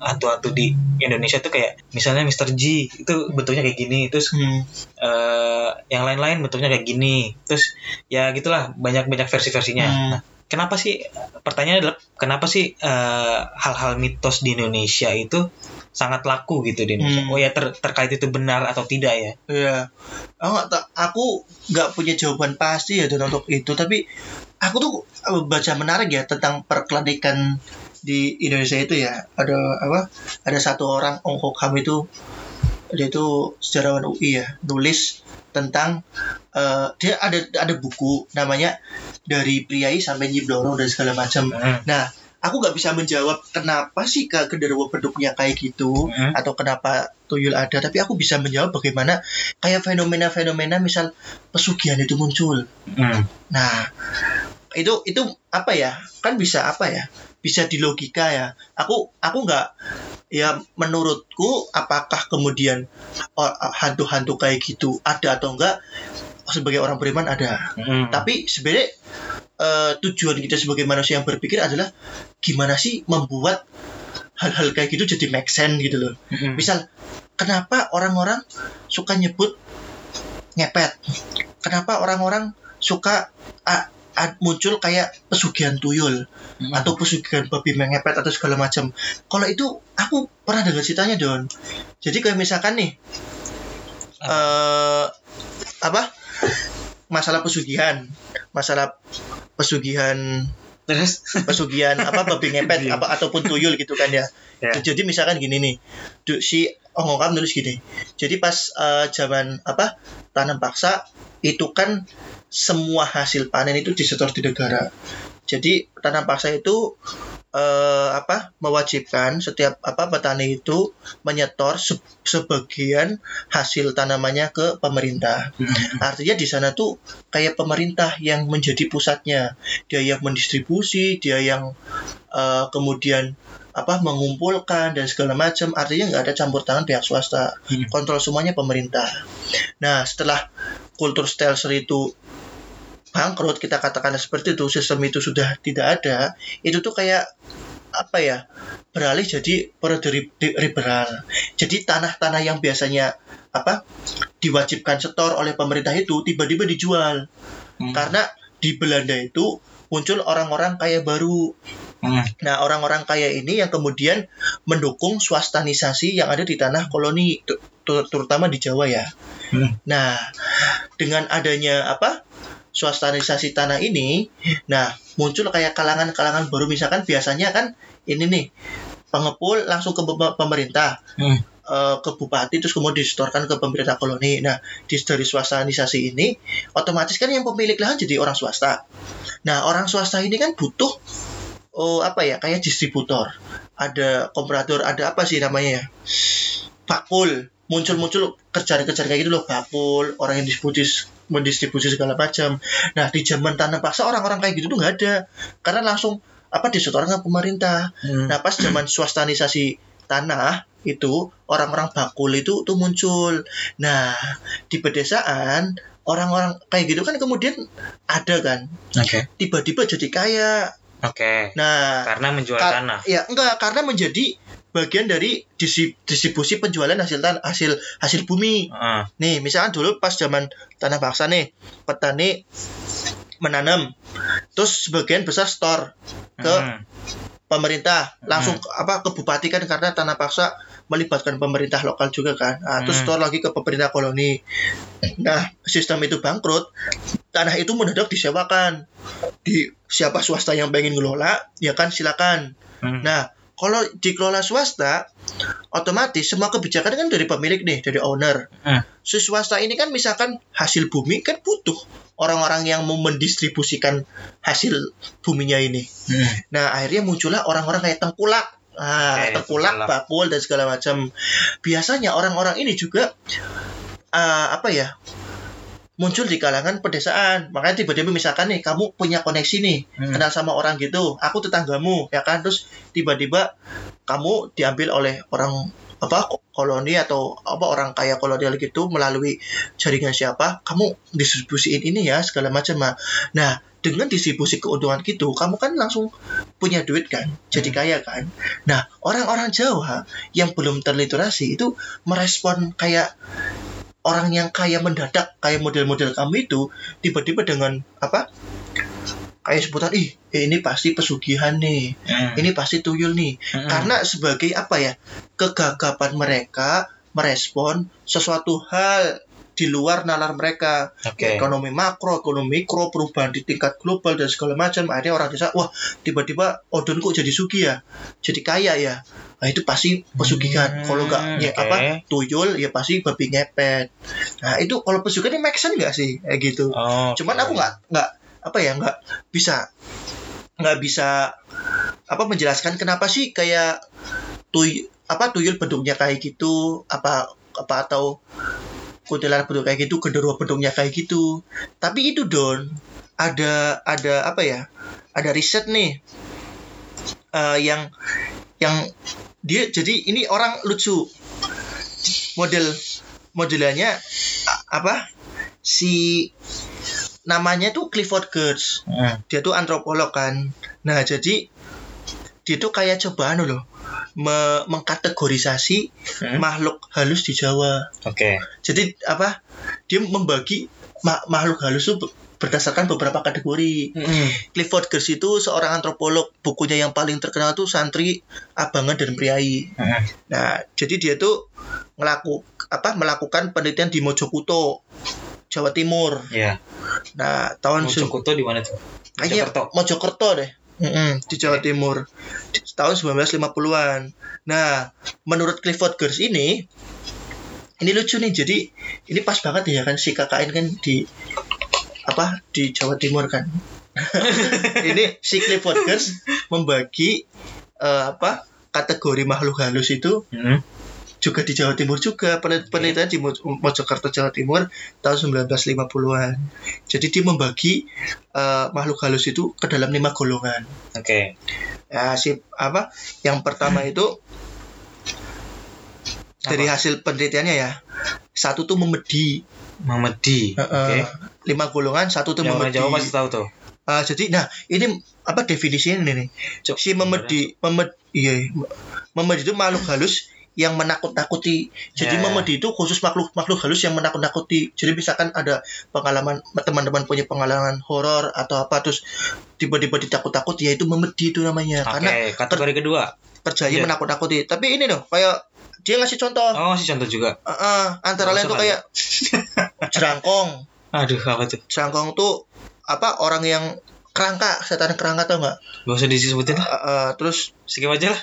B: hantu-hantu di Indonesia tuh kayak misalnya Mr. G itu bentuknya kayak gini terus
A: Hmm.
B: eh, yang lain-lain bentuknya kayak gini terus ya gitulah banyak-banyak versi-versinya
A: Hmm.
B: Nah, kenapa sih pertanyaannya adalah kenapa sih eh, hal-hal mitos di Indonesia itu sangat laku gitu di Indonesia
A: Hmm.
B: oh ya ter- terkait itu benar atau tidak ya
A: Iya. Aku nggak aku nggak punya jawaban pasti ya dan untuk itu tapi aku tuh eh, baca menarik ya tentang perkeladikan di Indonesia itu ya. Ada apa? Ada satu orang Ong Kok Ham itu dia itu sejarawan UI ya, nulis tentang eh, dia ada ada buku namanya dari priai sampai Nyi Bloro dan segala macam.
B: Hmm.
A: Nah, aku nggak bisa menjawab kenapa sih ke genderuwo bentuknya kayak gitu
B: Hmm.
A: atau kenapa tuyul ada, tapi aku bisa menjawab bagaimana kayak fenomena-fenomena misal pesugihan itu muncul.
B: Hmm.
A: Nah, itu itu apa ya? Kan bisa apa ya? Bisa di logika ya. Aku aku nggak ya menurutku apakah kemudian hantu-hantu kayak gitu ada atau enggak sebagai orang beriman ada.
B: Hmm.
A: Tapi sebenarnya eh, tujuan kita sebagai manusia yang berpikir adalah gimana sih membuat hal-hal kayak gitu jadi make sense gitu loh.
B: Hmm.
A: Misal kenapa orang-orang suka nyebut ngepet? Kenapa orang-orang suka ah, ah, muncul kayak pesugihan tuyul
B: Hmm.
A: atau pesugihan babi mengepet atau segala macam? Kalau itu aku pernah dengar ceritanya Don. Jadi kayak misalkan nih eh apa? Masalah pesugihan, masalah pesugihan
B: terus
A: pesugihan apa babi ngepet
B: Iya.
A: apa ataupun tuyul gitu kan ya.
B: Ya.
A: Jadi misalkan gini nih, si Ong Kam nulis gini. Jadi pas eh, zaman apa tanam paksa itu kan semua hasil panen itu disetor di negara. Jadi tanam paksa itu eh, apa mewajibkan setiap apa petani itu menyetor se- sebagian hasil tanamannya ke pemerintah. Artinya di sana tuh kayak pemerintah yang menjadi pusatnya. Dia yang mendistribusi, dia yang eh, kemudian apa mengumpulkan dan segala macam. Artinya nggak ada campur tangan pihak swasta.
B: Hmm.
A: Kontrol semuanya pemerintah. Nah, setelah kultur stelzer itu bangkrut, kita katakan seperti itu, sistem itu sudah tidak ada, itu tuh kayak apa ya beralih jadi periode liberal. Jadi tanah-tanah yang biasanya apa diwajibkan setor oleh pemerintah itu tiba-tiba dijual
B: Hmm.
A: karena di Belanda itu muncul orang-orang kaya baru.
B: Hmm.
A: Nah, orang-orang kaya ini yang kemudian mendukung swastanisasi yang ada di tanah koloni, terutama di Jawa ya.
B: Hmm.
A: Nah, dengan adanya apa swastanisasi tanah ini, nah muncul kayak kalangan-kalangan baru misalkan biasanya kan ini nih pengepul langsung ke pem- pemerintah,
B: Hmm.
A: eh, ke bupati terus kemudian disetorkan ke pemerintah koloni. Nah, di dari swastanisasi ini otomatis kan yang pemilik lahan jadi orang swasta. Nah, orang swasta ini kan butuh oh apa ya kayak distributor, ada komparator, ada apa sih namanya ya? Bakul muncul-muncul kerjaan-kerjaan kayak gitu loh bakul orang yang distribusi mendistribusi segala macam nah di zaman tanah paksa orang-orang kayak gitu tuh nggak ada karena langsung apa disetorkan ke pemerintah
B: Hmm.
A: Nah, pas zaman swastanisasi tanah itu orang-orang bakul itu tuh muncul. Nah, di pedesaan orang-orang kayak gitu kan kemudian ada kan
B: Oke.
A: tiba-tiba jadi kaya.
B: Oke.
A: Nah,
B: Karena menjual
A: ka-
B: tanah.
A: ya enggak karena menjadi bagian dari distribusi penjualan hasil tan hasil hasil bumi.
B: Heeh.
A: Nih, misalkan dulu pas zaman tanah paksa nih, petani menanam terus sebagian besar store ke
B: Hmm.
A: pemerintah langsung ke- apa ke bupati kan karena tanah paksa melibatkan pemerintah lokal juga kan nah, terus
B: Hmm.
A: store lagi ke pemerintah koloni nah sistem itu bangkrut tanah itu mendadak disewakan di siapa swasta yang pengen ngelola ya kan silakan
B: Hmm.
A: nah kalau dikelola swasta otomatis semua kebijakan kan dari pemilik nih dari owner
B: Hmm.
A: si swasta ini kan misalkan hasil bumi kan butuh orang-orang yang mau mendistribusikan hasil buminya ini
B: Hmm.
A: Nah, akhirnya muncullah orang-orang kayak tengkulak. Ah,
B: Oke,
A: tengkulak, bakul dan segala macam. Biasanya orang-orang ini juga ah, apa ya? Muncul di kalangan pedesaan. Makanya tiba-tiba misalkan nih kamu punya koneksi nih,
B: Hmm.
A: kenal sama orang gitu, aku tetanggamu, ya kan? Terus tiba-tiba kamu diambil oleh orang apa ko- koloni atau apa orang kaya kolonial gitu melalui jaringan siapa kamu distribusiin ini ya segala macam nah. nah dengan distribusi keuntungan gitu kamu kan langsung punya duit kan jadi
B: Hmm.
A: kaya kan nah orang-orang Jawa yang belum terliterasi itu merespon kayak orang yang kaya mendadak kayak model-model kamu itu tiba-tiba dengan apa kayak sebutan ih ini pasti pesugihan nih
B: Hmm.
A: ini pasti tuyul nih
B: Hmm.
A: karena sebagai apa ya kegagapan mereka merespon sesuatu hal di luar nalar mereka
B: Oke.
A: ekonomi makro ekonomi mikro perubahan di tingkat global dan segala macam akhirnya orang desa wah tiba-tiba odon kok jadi sugi ya jadi kaya ya nah itu pasti pesugihan.
B: Hmm,
A: kalau nggak ya,
B: oke.
A: apa tuyul ya pasti babi ngepet. Nah itu kalau pesugihan ini make sense nggak sih? Kayak gitu.
B: Oh,
A: cuman
B: oke.
A: aku nggak nggak apa ya nggak bisa nggak bisa apa menjelaskan kenapa sih kayak tuy apa tuyul bentuknya kayak gitu apa apa atau kuntilanak bentuk kayak gitu genderuwo bentuknya kayak gitu. Tapi itu don ada ada apa ya ada riset nih eh, yang yang dia jadi ini orang lucu model modelannya apa si namanya tuh Clifford Geertz
B: Hmm.
A: dia tuh antropolog kan nah jadi dia tuh kayak cobaan loh me- mengkategorisasi
B: Hmm.
A: makhluk halus di Jawa
B: Oke.
A: jadi apa dia membagi ma- makhluk halus itu be- berdasarkan beberapa kategori
B: Hmm.
A: Clifford Geertz itu seorang antropolog bukunya yang paling terkenal tuh santri abangan dan priai
B: Hmm.
A: nah jadi dia tuh ngelaku apa melakukan penelitian di Mojokuto Jawa Timur
B: Ya.
A: nah tahun
B: Mojokerto di mana tuh?
A: kayaknya
B: Mojokerto.
A: Mojokerto deh Mm-mm, di Jawa Timur di tahun 1950-an. Nah, menurut Clifford Geertz ini ini lucu nih. Jadi ini pas banget ya kan si KKN kan di apa di Jawa Timur kan. ini si Clifford Geertz membagi eh, apa kategori makhluk halus itu
B: Hmm.
A: juga di Jawa Timur juga Penel- penelitian di Mo- Mojokerto Jawa Timur tahun 1950-an. Jadi dia membagi eh, makhluk halus itu ke dalam lima golongan.
B: Oke.
A: Ya, si apa? Yang pertama itu dari
B: Apa?
A: hasil penelitiannya ya. Satu tuh memedi.
B: Memedi.
A: Eh,
B: Oke.
A: eh, Lima golongan, satu tuh
B: Yang
A: memedi.
B: Jawa pasti tahu tuh.
A: Ah, jadi nah, ini apa definisinya ini nih?
B: Cuk,
A: Si memedi, memed, iya, memedi itu makhluk halus yang menakut-nakuti. Jadi
B: Ya.
A: memedi itu khusus makhluk makhluk halus yang menakut-nakuti. Jadi misalkan ada pengalaman teman-teman punya pengalaman horor atau apa terus tiba-tiba ditakut-takut ya itu memedi itu namanya.
B: Oke,
A: Karena
B: kategori kedua.
A: kerjanya
B: Iya.
A: menakut-nakuti. Tapi ini loh, kayak dia ngasih contoh.
B: Oh, masih contoh juga.
A: Eh, eh, antara lain tuh kayak jerangkong.
B: Aduh, apa tuh?
A: Jerangkong tuh apa orang yang kerangka, setan kerangka tau nggak?
B: Gak usah disebutin lah.
A: Eh, eh, terus
B: Skip aja lah.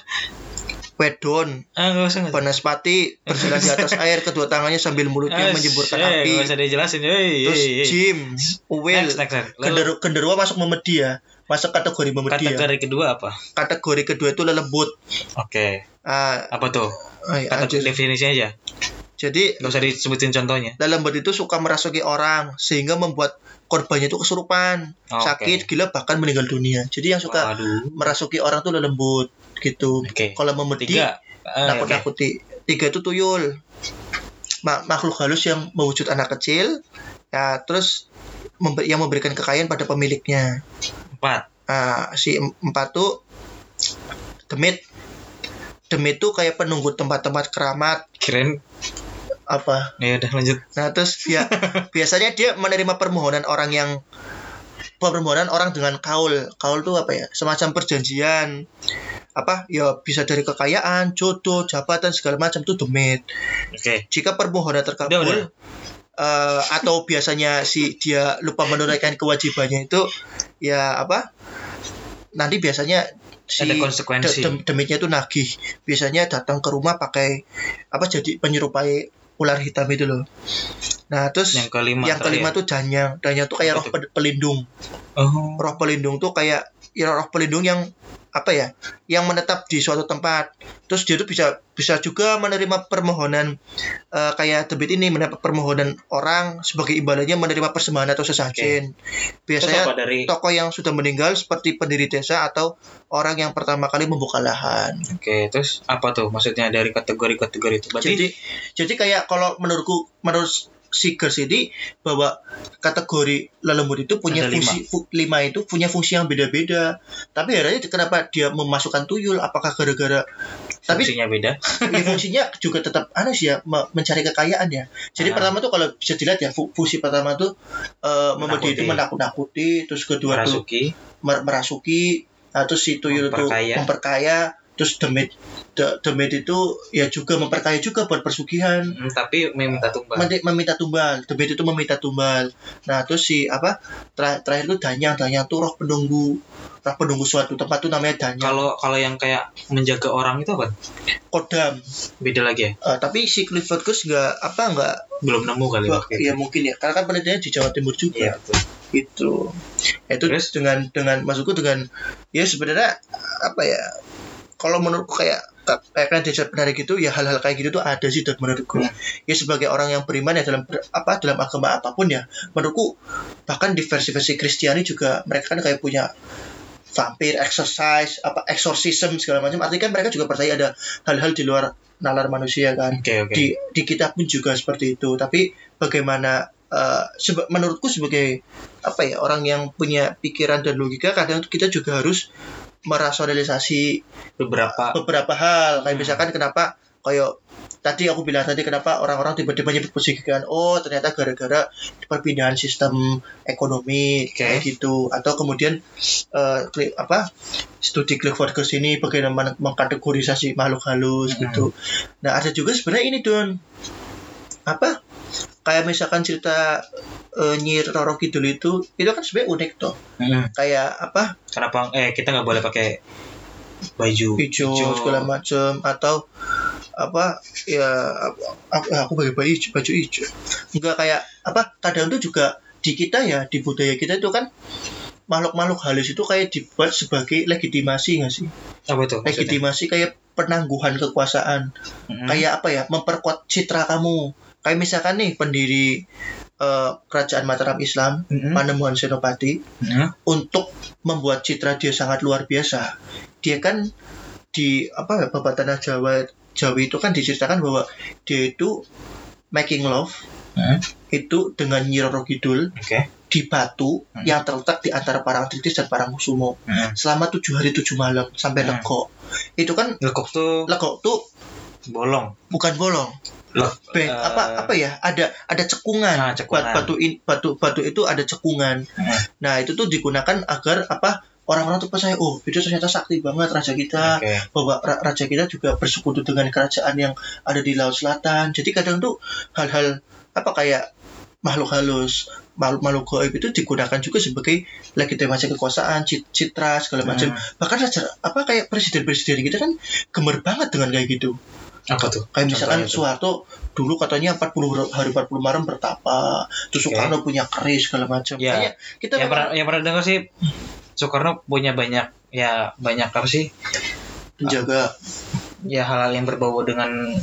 A: wedon,
B: Ah, gak usah.
A: Banaspati berjalan di atas air kedua tangannya sambil mulutnya
B: Ah,
A: menyemburkan
B: shit,
A: api.
B: Gak usah dijelasin. Hey,
A: Terus. Jim, Uwil, genderu, genderuwo masuk memedi ya. Masuk kategori memedi ya.
B: kategori kedua apa?
A: Kategori kedua itu lelembut.
B: Oke.
A: Ah,
B: Apa tuh?
A: ah, ya,
B: Kata
A: jadi-
B: definisinya aja.
A: jadi
B: Gak usah disebutin contohnya.
A: lelembut itu suka merasuki orang sehingga membuat korbannya itu kesurupan,
B: Oke.
A: sakit, gila bahkan meninggal dunia. Jadi yang suka
B: Waduh.
A: merasuki orang tuh lelembut gitu.
B: Oke.
A: Kalau memedi
B: Tiga. Ah, oke.
A: nakut-nakuti. Tiga itu tuyul. Ma- makhluk halus yang mewujud anak kecil. Ya, terus membe- yang memberikan kekayaan pada pemiliknya.
B: Empat.
A: Nah, si em- empat tuh demit. Demit tuh kayak penunggu tempat-tempat keramat
B: Kirain.
A: apa.
B: Ya udah lanjut.
A: Nah, terus ya biasanya dia menerima permohonan orang yang permohonan orang dengan kaul. Kaul tuh apa ya? Semacam perjanjian. Apa? Ya bisa dari kekayaan, jodoh, jabatan segala macam itu demit.
B: Oke.
A: Jika permohonan terkabul,
B: udah.
A: eh, atau biasanya si dia lupa menunaikan kewajibannya itu ya apa nanti biasanya si
B: Ada konsekuensi.
A: de- dem- demitnya itu nagih biasanya datang ke rumah pakai apa jadi penyerupai ular hitam itu loh nah terus
B: Yang kelima.
A: yang kelima
B: terakhir.
A: tuh danyang danyang tuh kayak roh pelindung
B: Oh.
A: roh pelindung tuh kayak ya roh pelindung yang apa ya yang menetap di suatu tempat. Terus dia tuh bisa bisa juga menerima permohonan eh, kayak debit ini mendapat permohonan orang sebagai imbalannya menerima persembahan atau sesajen.
B: Terus
A: biasanya
B: dari
A: tokoh yang sudah meninggal seperti pendiri desa atau orang yang pertama kali membuka lahan.
B: Oke, terus apa tuh maksudnya dari kategori-kategori itu? Berarti
A: jadi jadi kayak kalau menurutku menurut si Gers ini bahwa kategori lelembut itu punya
B: Ada lima.
A: fungsi fu- lima itu punya fungsi yang beda-beda tapi herannya kenapa dia memasukkan tuyul apakah gara-gara tapi
B: fungsinya beda.
A: ya, fungsinya juga tetap aneh sih ya me- mencari kekayaan ya jadi
B: Ah.
A: pertama tuh kalau bisa dilihat ya fu- fungsi pertama tuh eh memberi itu menakut-nakuti terus kedua tuh
B: Merasuki.
A: mer- merasuki nah, terus si tuyul itu
B: Memperkaya.
A: memperkaya terus demit de- demit itu ya juga memperkaya juga buat persugihan
B: Hmm, tapi meminta tumbal.
A: Mem- meminta tumbal debit itu meminta tumbal nah terus si apa terakhir, terakhir itu danyang danyang tuh roh penunggu roh penunggu suatu tempat tuh namanya danyang
B: Kalau kalau yang kayak menjaga orang itu apa?
A: kodam
B: Beda lagi ya?
A: Eh, tapi si Clifford Curtis nggak apa nggak
B: Belum nemu kali waktu itu.
A: ya mungkin ya karena kan penelitiannya di Jawa Timur juga
B: Iya, betul.
A: itu itu
B: Terus?
A: dengan dengan maksudku dengan ya sebenarnya apa ya kalau menurutku kayak kayak kan desa penari gitu ya hal-hal kayak gitu tuh ada sih dan menurutku
B: Hmm.
A: ya sebagai orang yang beriman ya dalam apa dalam agama apa pun ya menurutku bahkan di versi-versi Kristiani juga mereka kan kayak punya vampir, exercise, apa exorcism segala macam. Artinya kan mereka juga percaya ada hal-hal di luar nalar manusia kan
B: Oke, oke.
A: di di kita pun juga seperti itu tapi bagaimana seba- menurutku sebagai apa ya orang yang punya pikiran dan logika kadang kita juga harus merasionalisasi
B: Beberapa
A: beberapa hal kayak
B: Hmm.
A: misalkan kenapa kayak tadi aku bilang tadi kenapa orang-orang tiba-tiba nyebut pesugihan oh ternyata gara-gara perpindahan sistem ekonomi
B: Oke.
A: kayak gitu atau kemudian kli- apa studi Clifford ke sini bagaimana mengkategorisasi makhluk halus
B: Hmm.
A: gitu nah ada juga sebenarnya ini don apa kayak misalkan cerita eh, Nyi Roro Kidul itu itu kan sebenarnya unik tuh
B: Hmm.
A: kayak apa
B: Kenapa eh kita nggak boleh pakai baju
A: hijau segala macam atau apa ya aku, aku pakai baju hijau, baju hijau enggak kayak apa kadang tuh juga di kita ya di budaya kita itu kan makhluk-makhluk halus itu kayak dibuat sebagai legitimasi nggak sih
B: Apa tuh? maksudnya?
A: legitimasi kayak penangguhan kekuasaan
B: Hmm.
A: kayak apa ya memperkuat citra kamu kayak misalkan nih pendiri eh, kerajaan Mataram Islam
B: Hmm.
A: Panemuhan Senopati
B: Hmm.
A: untuk membuat citra dia sangat luar biasa. Dia kan di apa ya Babat Tanah Jawa Jawa itu kan diceritakan bahwa dia itu making love
B: Hmm.
A: itu dengan Nyi Roro Kidul
B: Oke.
A: di batu
B: Hmm.
A: yang terletak di antara Parangtritis dan Parangkusumo
B: Hmm.
A: selama tujuh hari tujuh malam sampai
B: Hmm.
A: legok. Itu kan
B: Lekok tuh
A: legok tuh
B: bolong.
A: bukan bolong.
B: Lek,
A: Be-
B: eh,
A: apa apa ya ada ada cekungan,
B: Ah, cekungan.
A: Bat- batu in- batu batu itu ada cekungan
B: Hmm.
A: nah itu tuh digunakan agar apa orang-orang tuh percaya oh itu ternyata sakti banget raja kita
B: Oke.
A: bahwa ra- raja kita juga bersekutu dengan kerajaan yang ada di laut selatan jadi kadang tuh hal-hal apa kayak makhluk halus makhluk makhluk gaib itu digunakan juga sebagai legitimasi kekuasaan cit- citra segala macam
B: Hmm.
A: bahkan raja apa kayak presiden-presiden kita kan gemer banget dengan kayak gitu
B: Apa tuh?
A: kayak misalkan
B: tuh.
A: Soeharto dulu katanya 40 hari 40 malam bertapa terus. Soekarno punya keris segala macam
B: Ya.
A: Kayaknya kita
B: yang pernah yang pernah dengar sih Soekarno punya banyak ya banyak apa sih
A: penjaga
B: ya hal-hal yang berbau dengan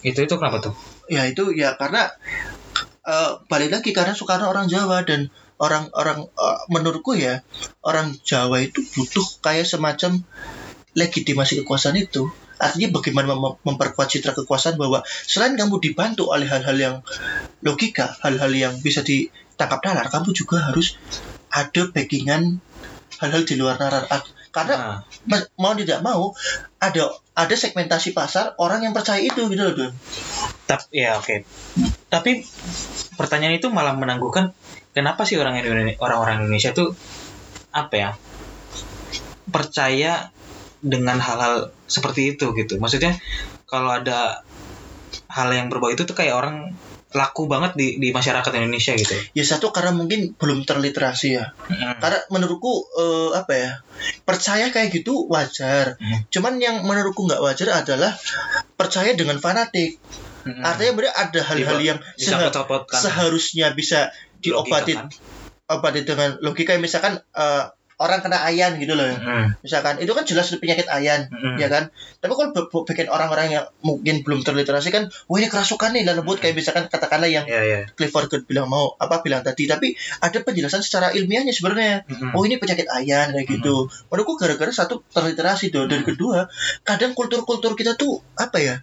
B: itu itu kenapa tuh?
A: ya itu ya karena eh, balik lagi karena Soekarno orang Jawa dan orang-orang eh, menurutku ya orang Jawa itu butuh kayak semacam legitimasi kekuasaan itu artinya bagaimana mem- memperkuat citra kekuasaan bahwa selain kamu dibantu oleh hal-hal yang logika hal-hal yang bisa ditangkap nalar kamu juga harus ada backingan hal-hal di luar nalar karena
B: Nah,
A: ma- mau tidak mau ada ada segmentasi pasar orang yang percaya itu gitu loh Don.
B: tapi ya oke. Tapi pertanyaan itu malah menangguhkan kenapa sih orang Indonesia orang-orang Indonesia tuh apa ya percaya dengan hal-hal seperti itu gitu. Maksudnya kalau ada hal yang berbau itu tuh kayak orang laku banget di di masyarakat Indonesia gitu.
A: ya satu karena mungkin belum terliterasi ya
B: Mm.
A: karena menurutku eh, apa ya percaya kayak gitu wajar
B: Hmm.
A: cuman yang menurutku nggak wajar adalah percaya dengan fanatik
B: Mm.
A: artinya bener ada hal-hal yang seha-
B: disangkut-sangkutkan
A: seharusnya bisa diobati
B: kan?
A: obati dengan logika misalkan eh, orang kena ayan gitu loh
B: Mm.
A: misalkan itu kan jelas penyakit ayan
B: Mm.
A: ya kan tapi kalau bikin orang-orang yang mungkin belum terliterasi kan wah ini kerasukan nih lembut
B: Hmm.
A: kayak misalkan katakanlah yang
B: Ya ya.
A: Clifford Good bilang mau apa bilang tadi tapi ada penjelasan secara ilmiahnya sebenarnya
B: Mm.
A: oh ini penyakit ayan kayak gitu menurutku gara-gara satu terliterasi tuh dan
B: Hmm.
A: kedua kadang kultur-kultur kita tuh apa ya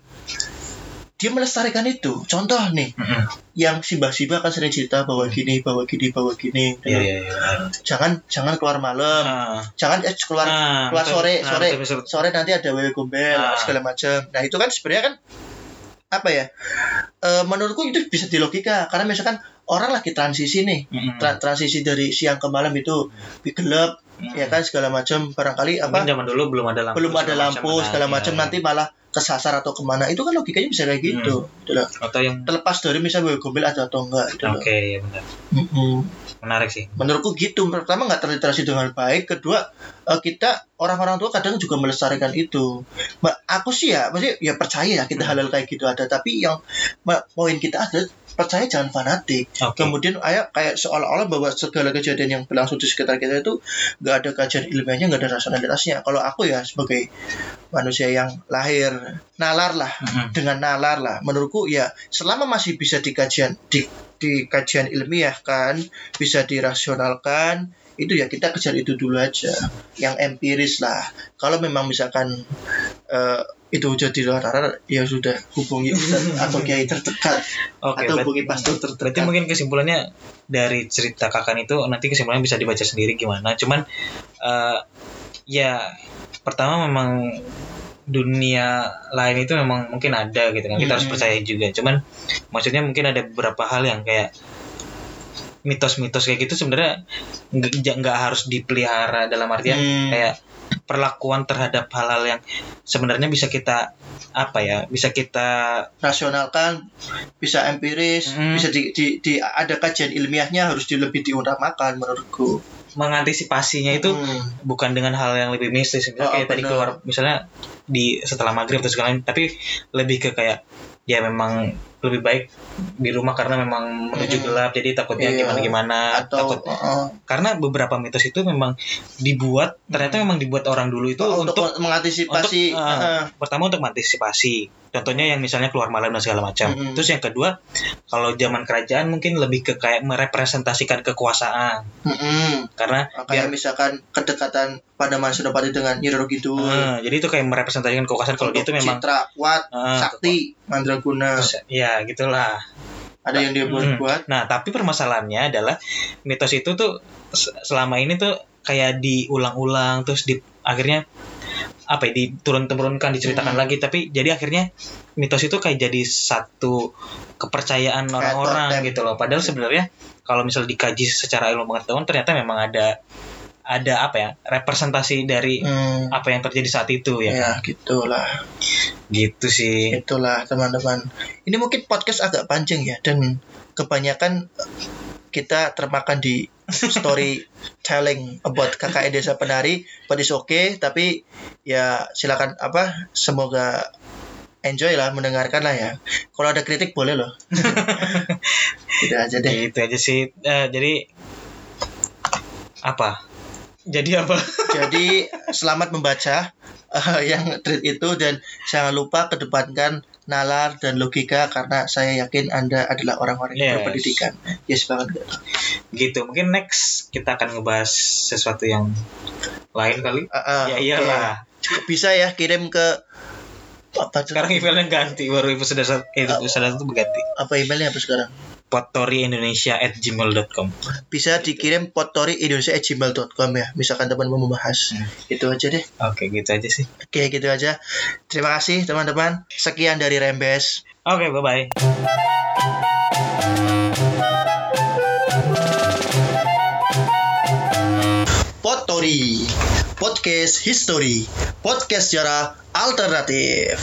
A: dia melestarikan itu contoh nih
B: Mm.
A: yang simbah-simbah kan sering cerita bahwa gini bahwa gini bahwa gini
B: Iya iya iya.
A: jangan jangan keluar malam
B: Nah,
A: jangan eh, keluar
B: nah,
A: keluar
B: betul.
A: sore
B: Nah,
A: sore
B: betul,
A: sore nanti ada wewe gombel
B: Ah.
A: segala macam nah itu kan sebenarnya kan apa ya Eh, menurutku itu bisa dilogika karena misalkan orang lagi transisi nih
B: Mm.
A: Tra- transisi dari siang ke malam itu gelap
B: Mm.
A: ya kan segala macam barangkali
B: Mungkin
A: apa
B: zaman dulu belum ada lampu.
A: belum ada
B: segala
A: lampu
B: macam,
A: segala macam
B: iya,
A: nanti malah kesasar atau ke mana itu kan logikanya bisa kayak gitu gitu loh.
B: Atau yang
A: terlepas dari misalnya wewe gombel ada atau enggak gitu.
B: Oke, ya benar.
A: Mm-mm.
B: Menarik sih.
A: menurutku gitu pertama nggak terliterasi dengan baik kedua eh, kita orang-orang tua kadang juga melestarikan itu aku sih ya maksudnya ya percaya ya kita
B: Hmm.
A: halal kayak gitu ada tapi yang poin kita ada percaya jangan fanatik.
B: Oke.
A: kemudian kayak kayak seolah-olah bahwa segala kejadian yang berlangsung di sekitar kita itu nggak ada kajian ilmiahnya nggak ada rasionalitasnya. Kalau aku ya sebagai manusia yang lahir nalar lah
B: Mm-mm.
A: dengan nalar lah. Menurutku ya selama masih bisa dikajian di, di kajian ilmiah kan bisa dirasionalkan itu ya kita kejar itu dulu aja. Yang empiris lah. Kalau memang misalkan eh, itu jadi luar ya sudah hubungi ustaz atau kiai terdekat
B: Oke.
A: atau
B: berarti-
A: hubungi pastor
B: Berarti
A: terdekat
B: mungkin kesimpulannya dari cerita kakan itu nanti kesimpulannya bisa dibaca sendiri gimana. Cuman eh, ya pertama memang dunia lain itu memang mungkin ada gitu kan. Kita harus
A: Mm-mm.
B: percaya juga. Cuman maksudnya mungkin ada beberapa hal yang kayak mitos-mitos kayak gitu sebenarnya nggak nggak harus dipelihara dalam artian
A: Hmm.
B: kayak perlakuan terhadap hal-hal yang sebenarnya bisa kita apa ya bisa kita
A: rasionalkan bisa empiris
B: Hmm.
A: bisa di, di, di- ada kajian ilmiahnya harus di, lebih diutamakan menurutku
B: mengantisipasinya itu
A: Hmm.
B: bukan dengan hal yang lebih mistis misalnya
A: Oh,
B: kayak tadi keluar misalnya di setelah maghrib atau segala tapi lebih ke kayak ya memang lebih baik di rumah karena memang menuju
A: Mm-mm.
B: gelap jadi takutnya
A: Iya.
B: gimana gimana
A: atau
B: takut
A: uh,
B: karena beberapa mitos itu memang dibuat ternyata memang dibuat orang dulu itu
A: untuk,
B: untuk
A: mengantisipasi
B: untuk, uh,
A: uh,
B: pertama untuk mengantisipasi. Contohnya yang misalnya keluar malam dan segala macam.
A: Mm-mm.
B: terus yang kedua kalau zaman kerajaan mungkin lebih ke kayak merepresentasikan kekuasaan.
A: Mm-mm.
B: karena
A: kayak misalkan kedekatan pada Senopati dengan Nyi Roro Kidul.
B: Eh, jadi itu kayak merepresentasikan kekuasaan. Kalau dia itu memang
A: citra kuat
B: eh,
A: sakti mandraguna.
B: Terus, ya gitulah.
A: ada yang dia buat-buat.
B: Nah, tapi permasalahannya adalah mitos itu tuh se- selama ini tuh kayak diulang-ulang terus di akhirnya apa ya diturun temurunkan diceritakan
A: Hmm.
B: lagi. Tapi jadi akhirnya mitos itu kayak jadi satu kepercayaan orang-orang gitu loh. Padahal sebenarnya kalau misal dikaji secara ilmu pengetahuan ternyata memang ada ada apa ya representasi dari
A: Hmm,
B: apa yang terjadi saat itu ya,
A: ya gitulah.
B: Gitu sih.
A: Itulah teman-teman. Ini mungkin podcast agak panjang ya dan kebanyakan kita termakan di storytelling about KKN Desa Penari but it's okay. Tapi ya silakan apa semoga enjoy lah mendengarkan lah ya. Kalau ada kritik boleh loh. Gitu aja deh.
B: Gitu aja sih. Eh, jadi apa jadi apa?
A: Jadi selamat membaca eh, yang tweet itu dan jangan lupa kedepankan nalar dan logika karena saya yakin anda adalah orang-orang yang
B: Yes.
A: berpendidikan. Yes banget
B: gitu. Mungkin next kita akan ngebahas sesuatu yang lain kali.
A: Ah, ah,
B: ya iyalah.
A: Bisa ya kirim ke apa
B: sekarang emailnya ganti baru episode satu eh, episode satu berganti.
A: Apa emailnya apa sekarang
B: potoriindonesia at gmail.com
A: bisa dikirim potori@indonesia@gmail.com ya misalkan teman mau membahas
B: Hmm.
A: itu aja deh.
B: Oke gitu aja sih.
A: Oke gitu aja. Terima kasih teman-teman. Sekian dari Rembes.
B: Oke bye bye
A: Potori Podcast History. Podcast sejarah alternatif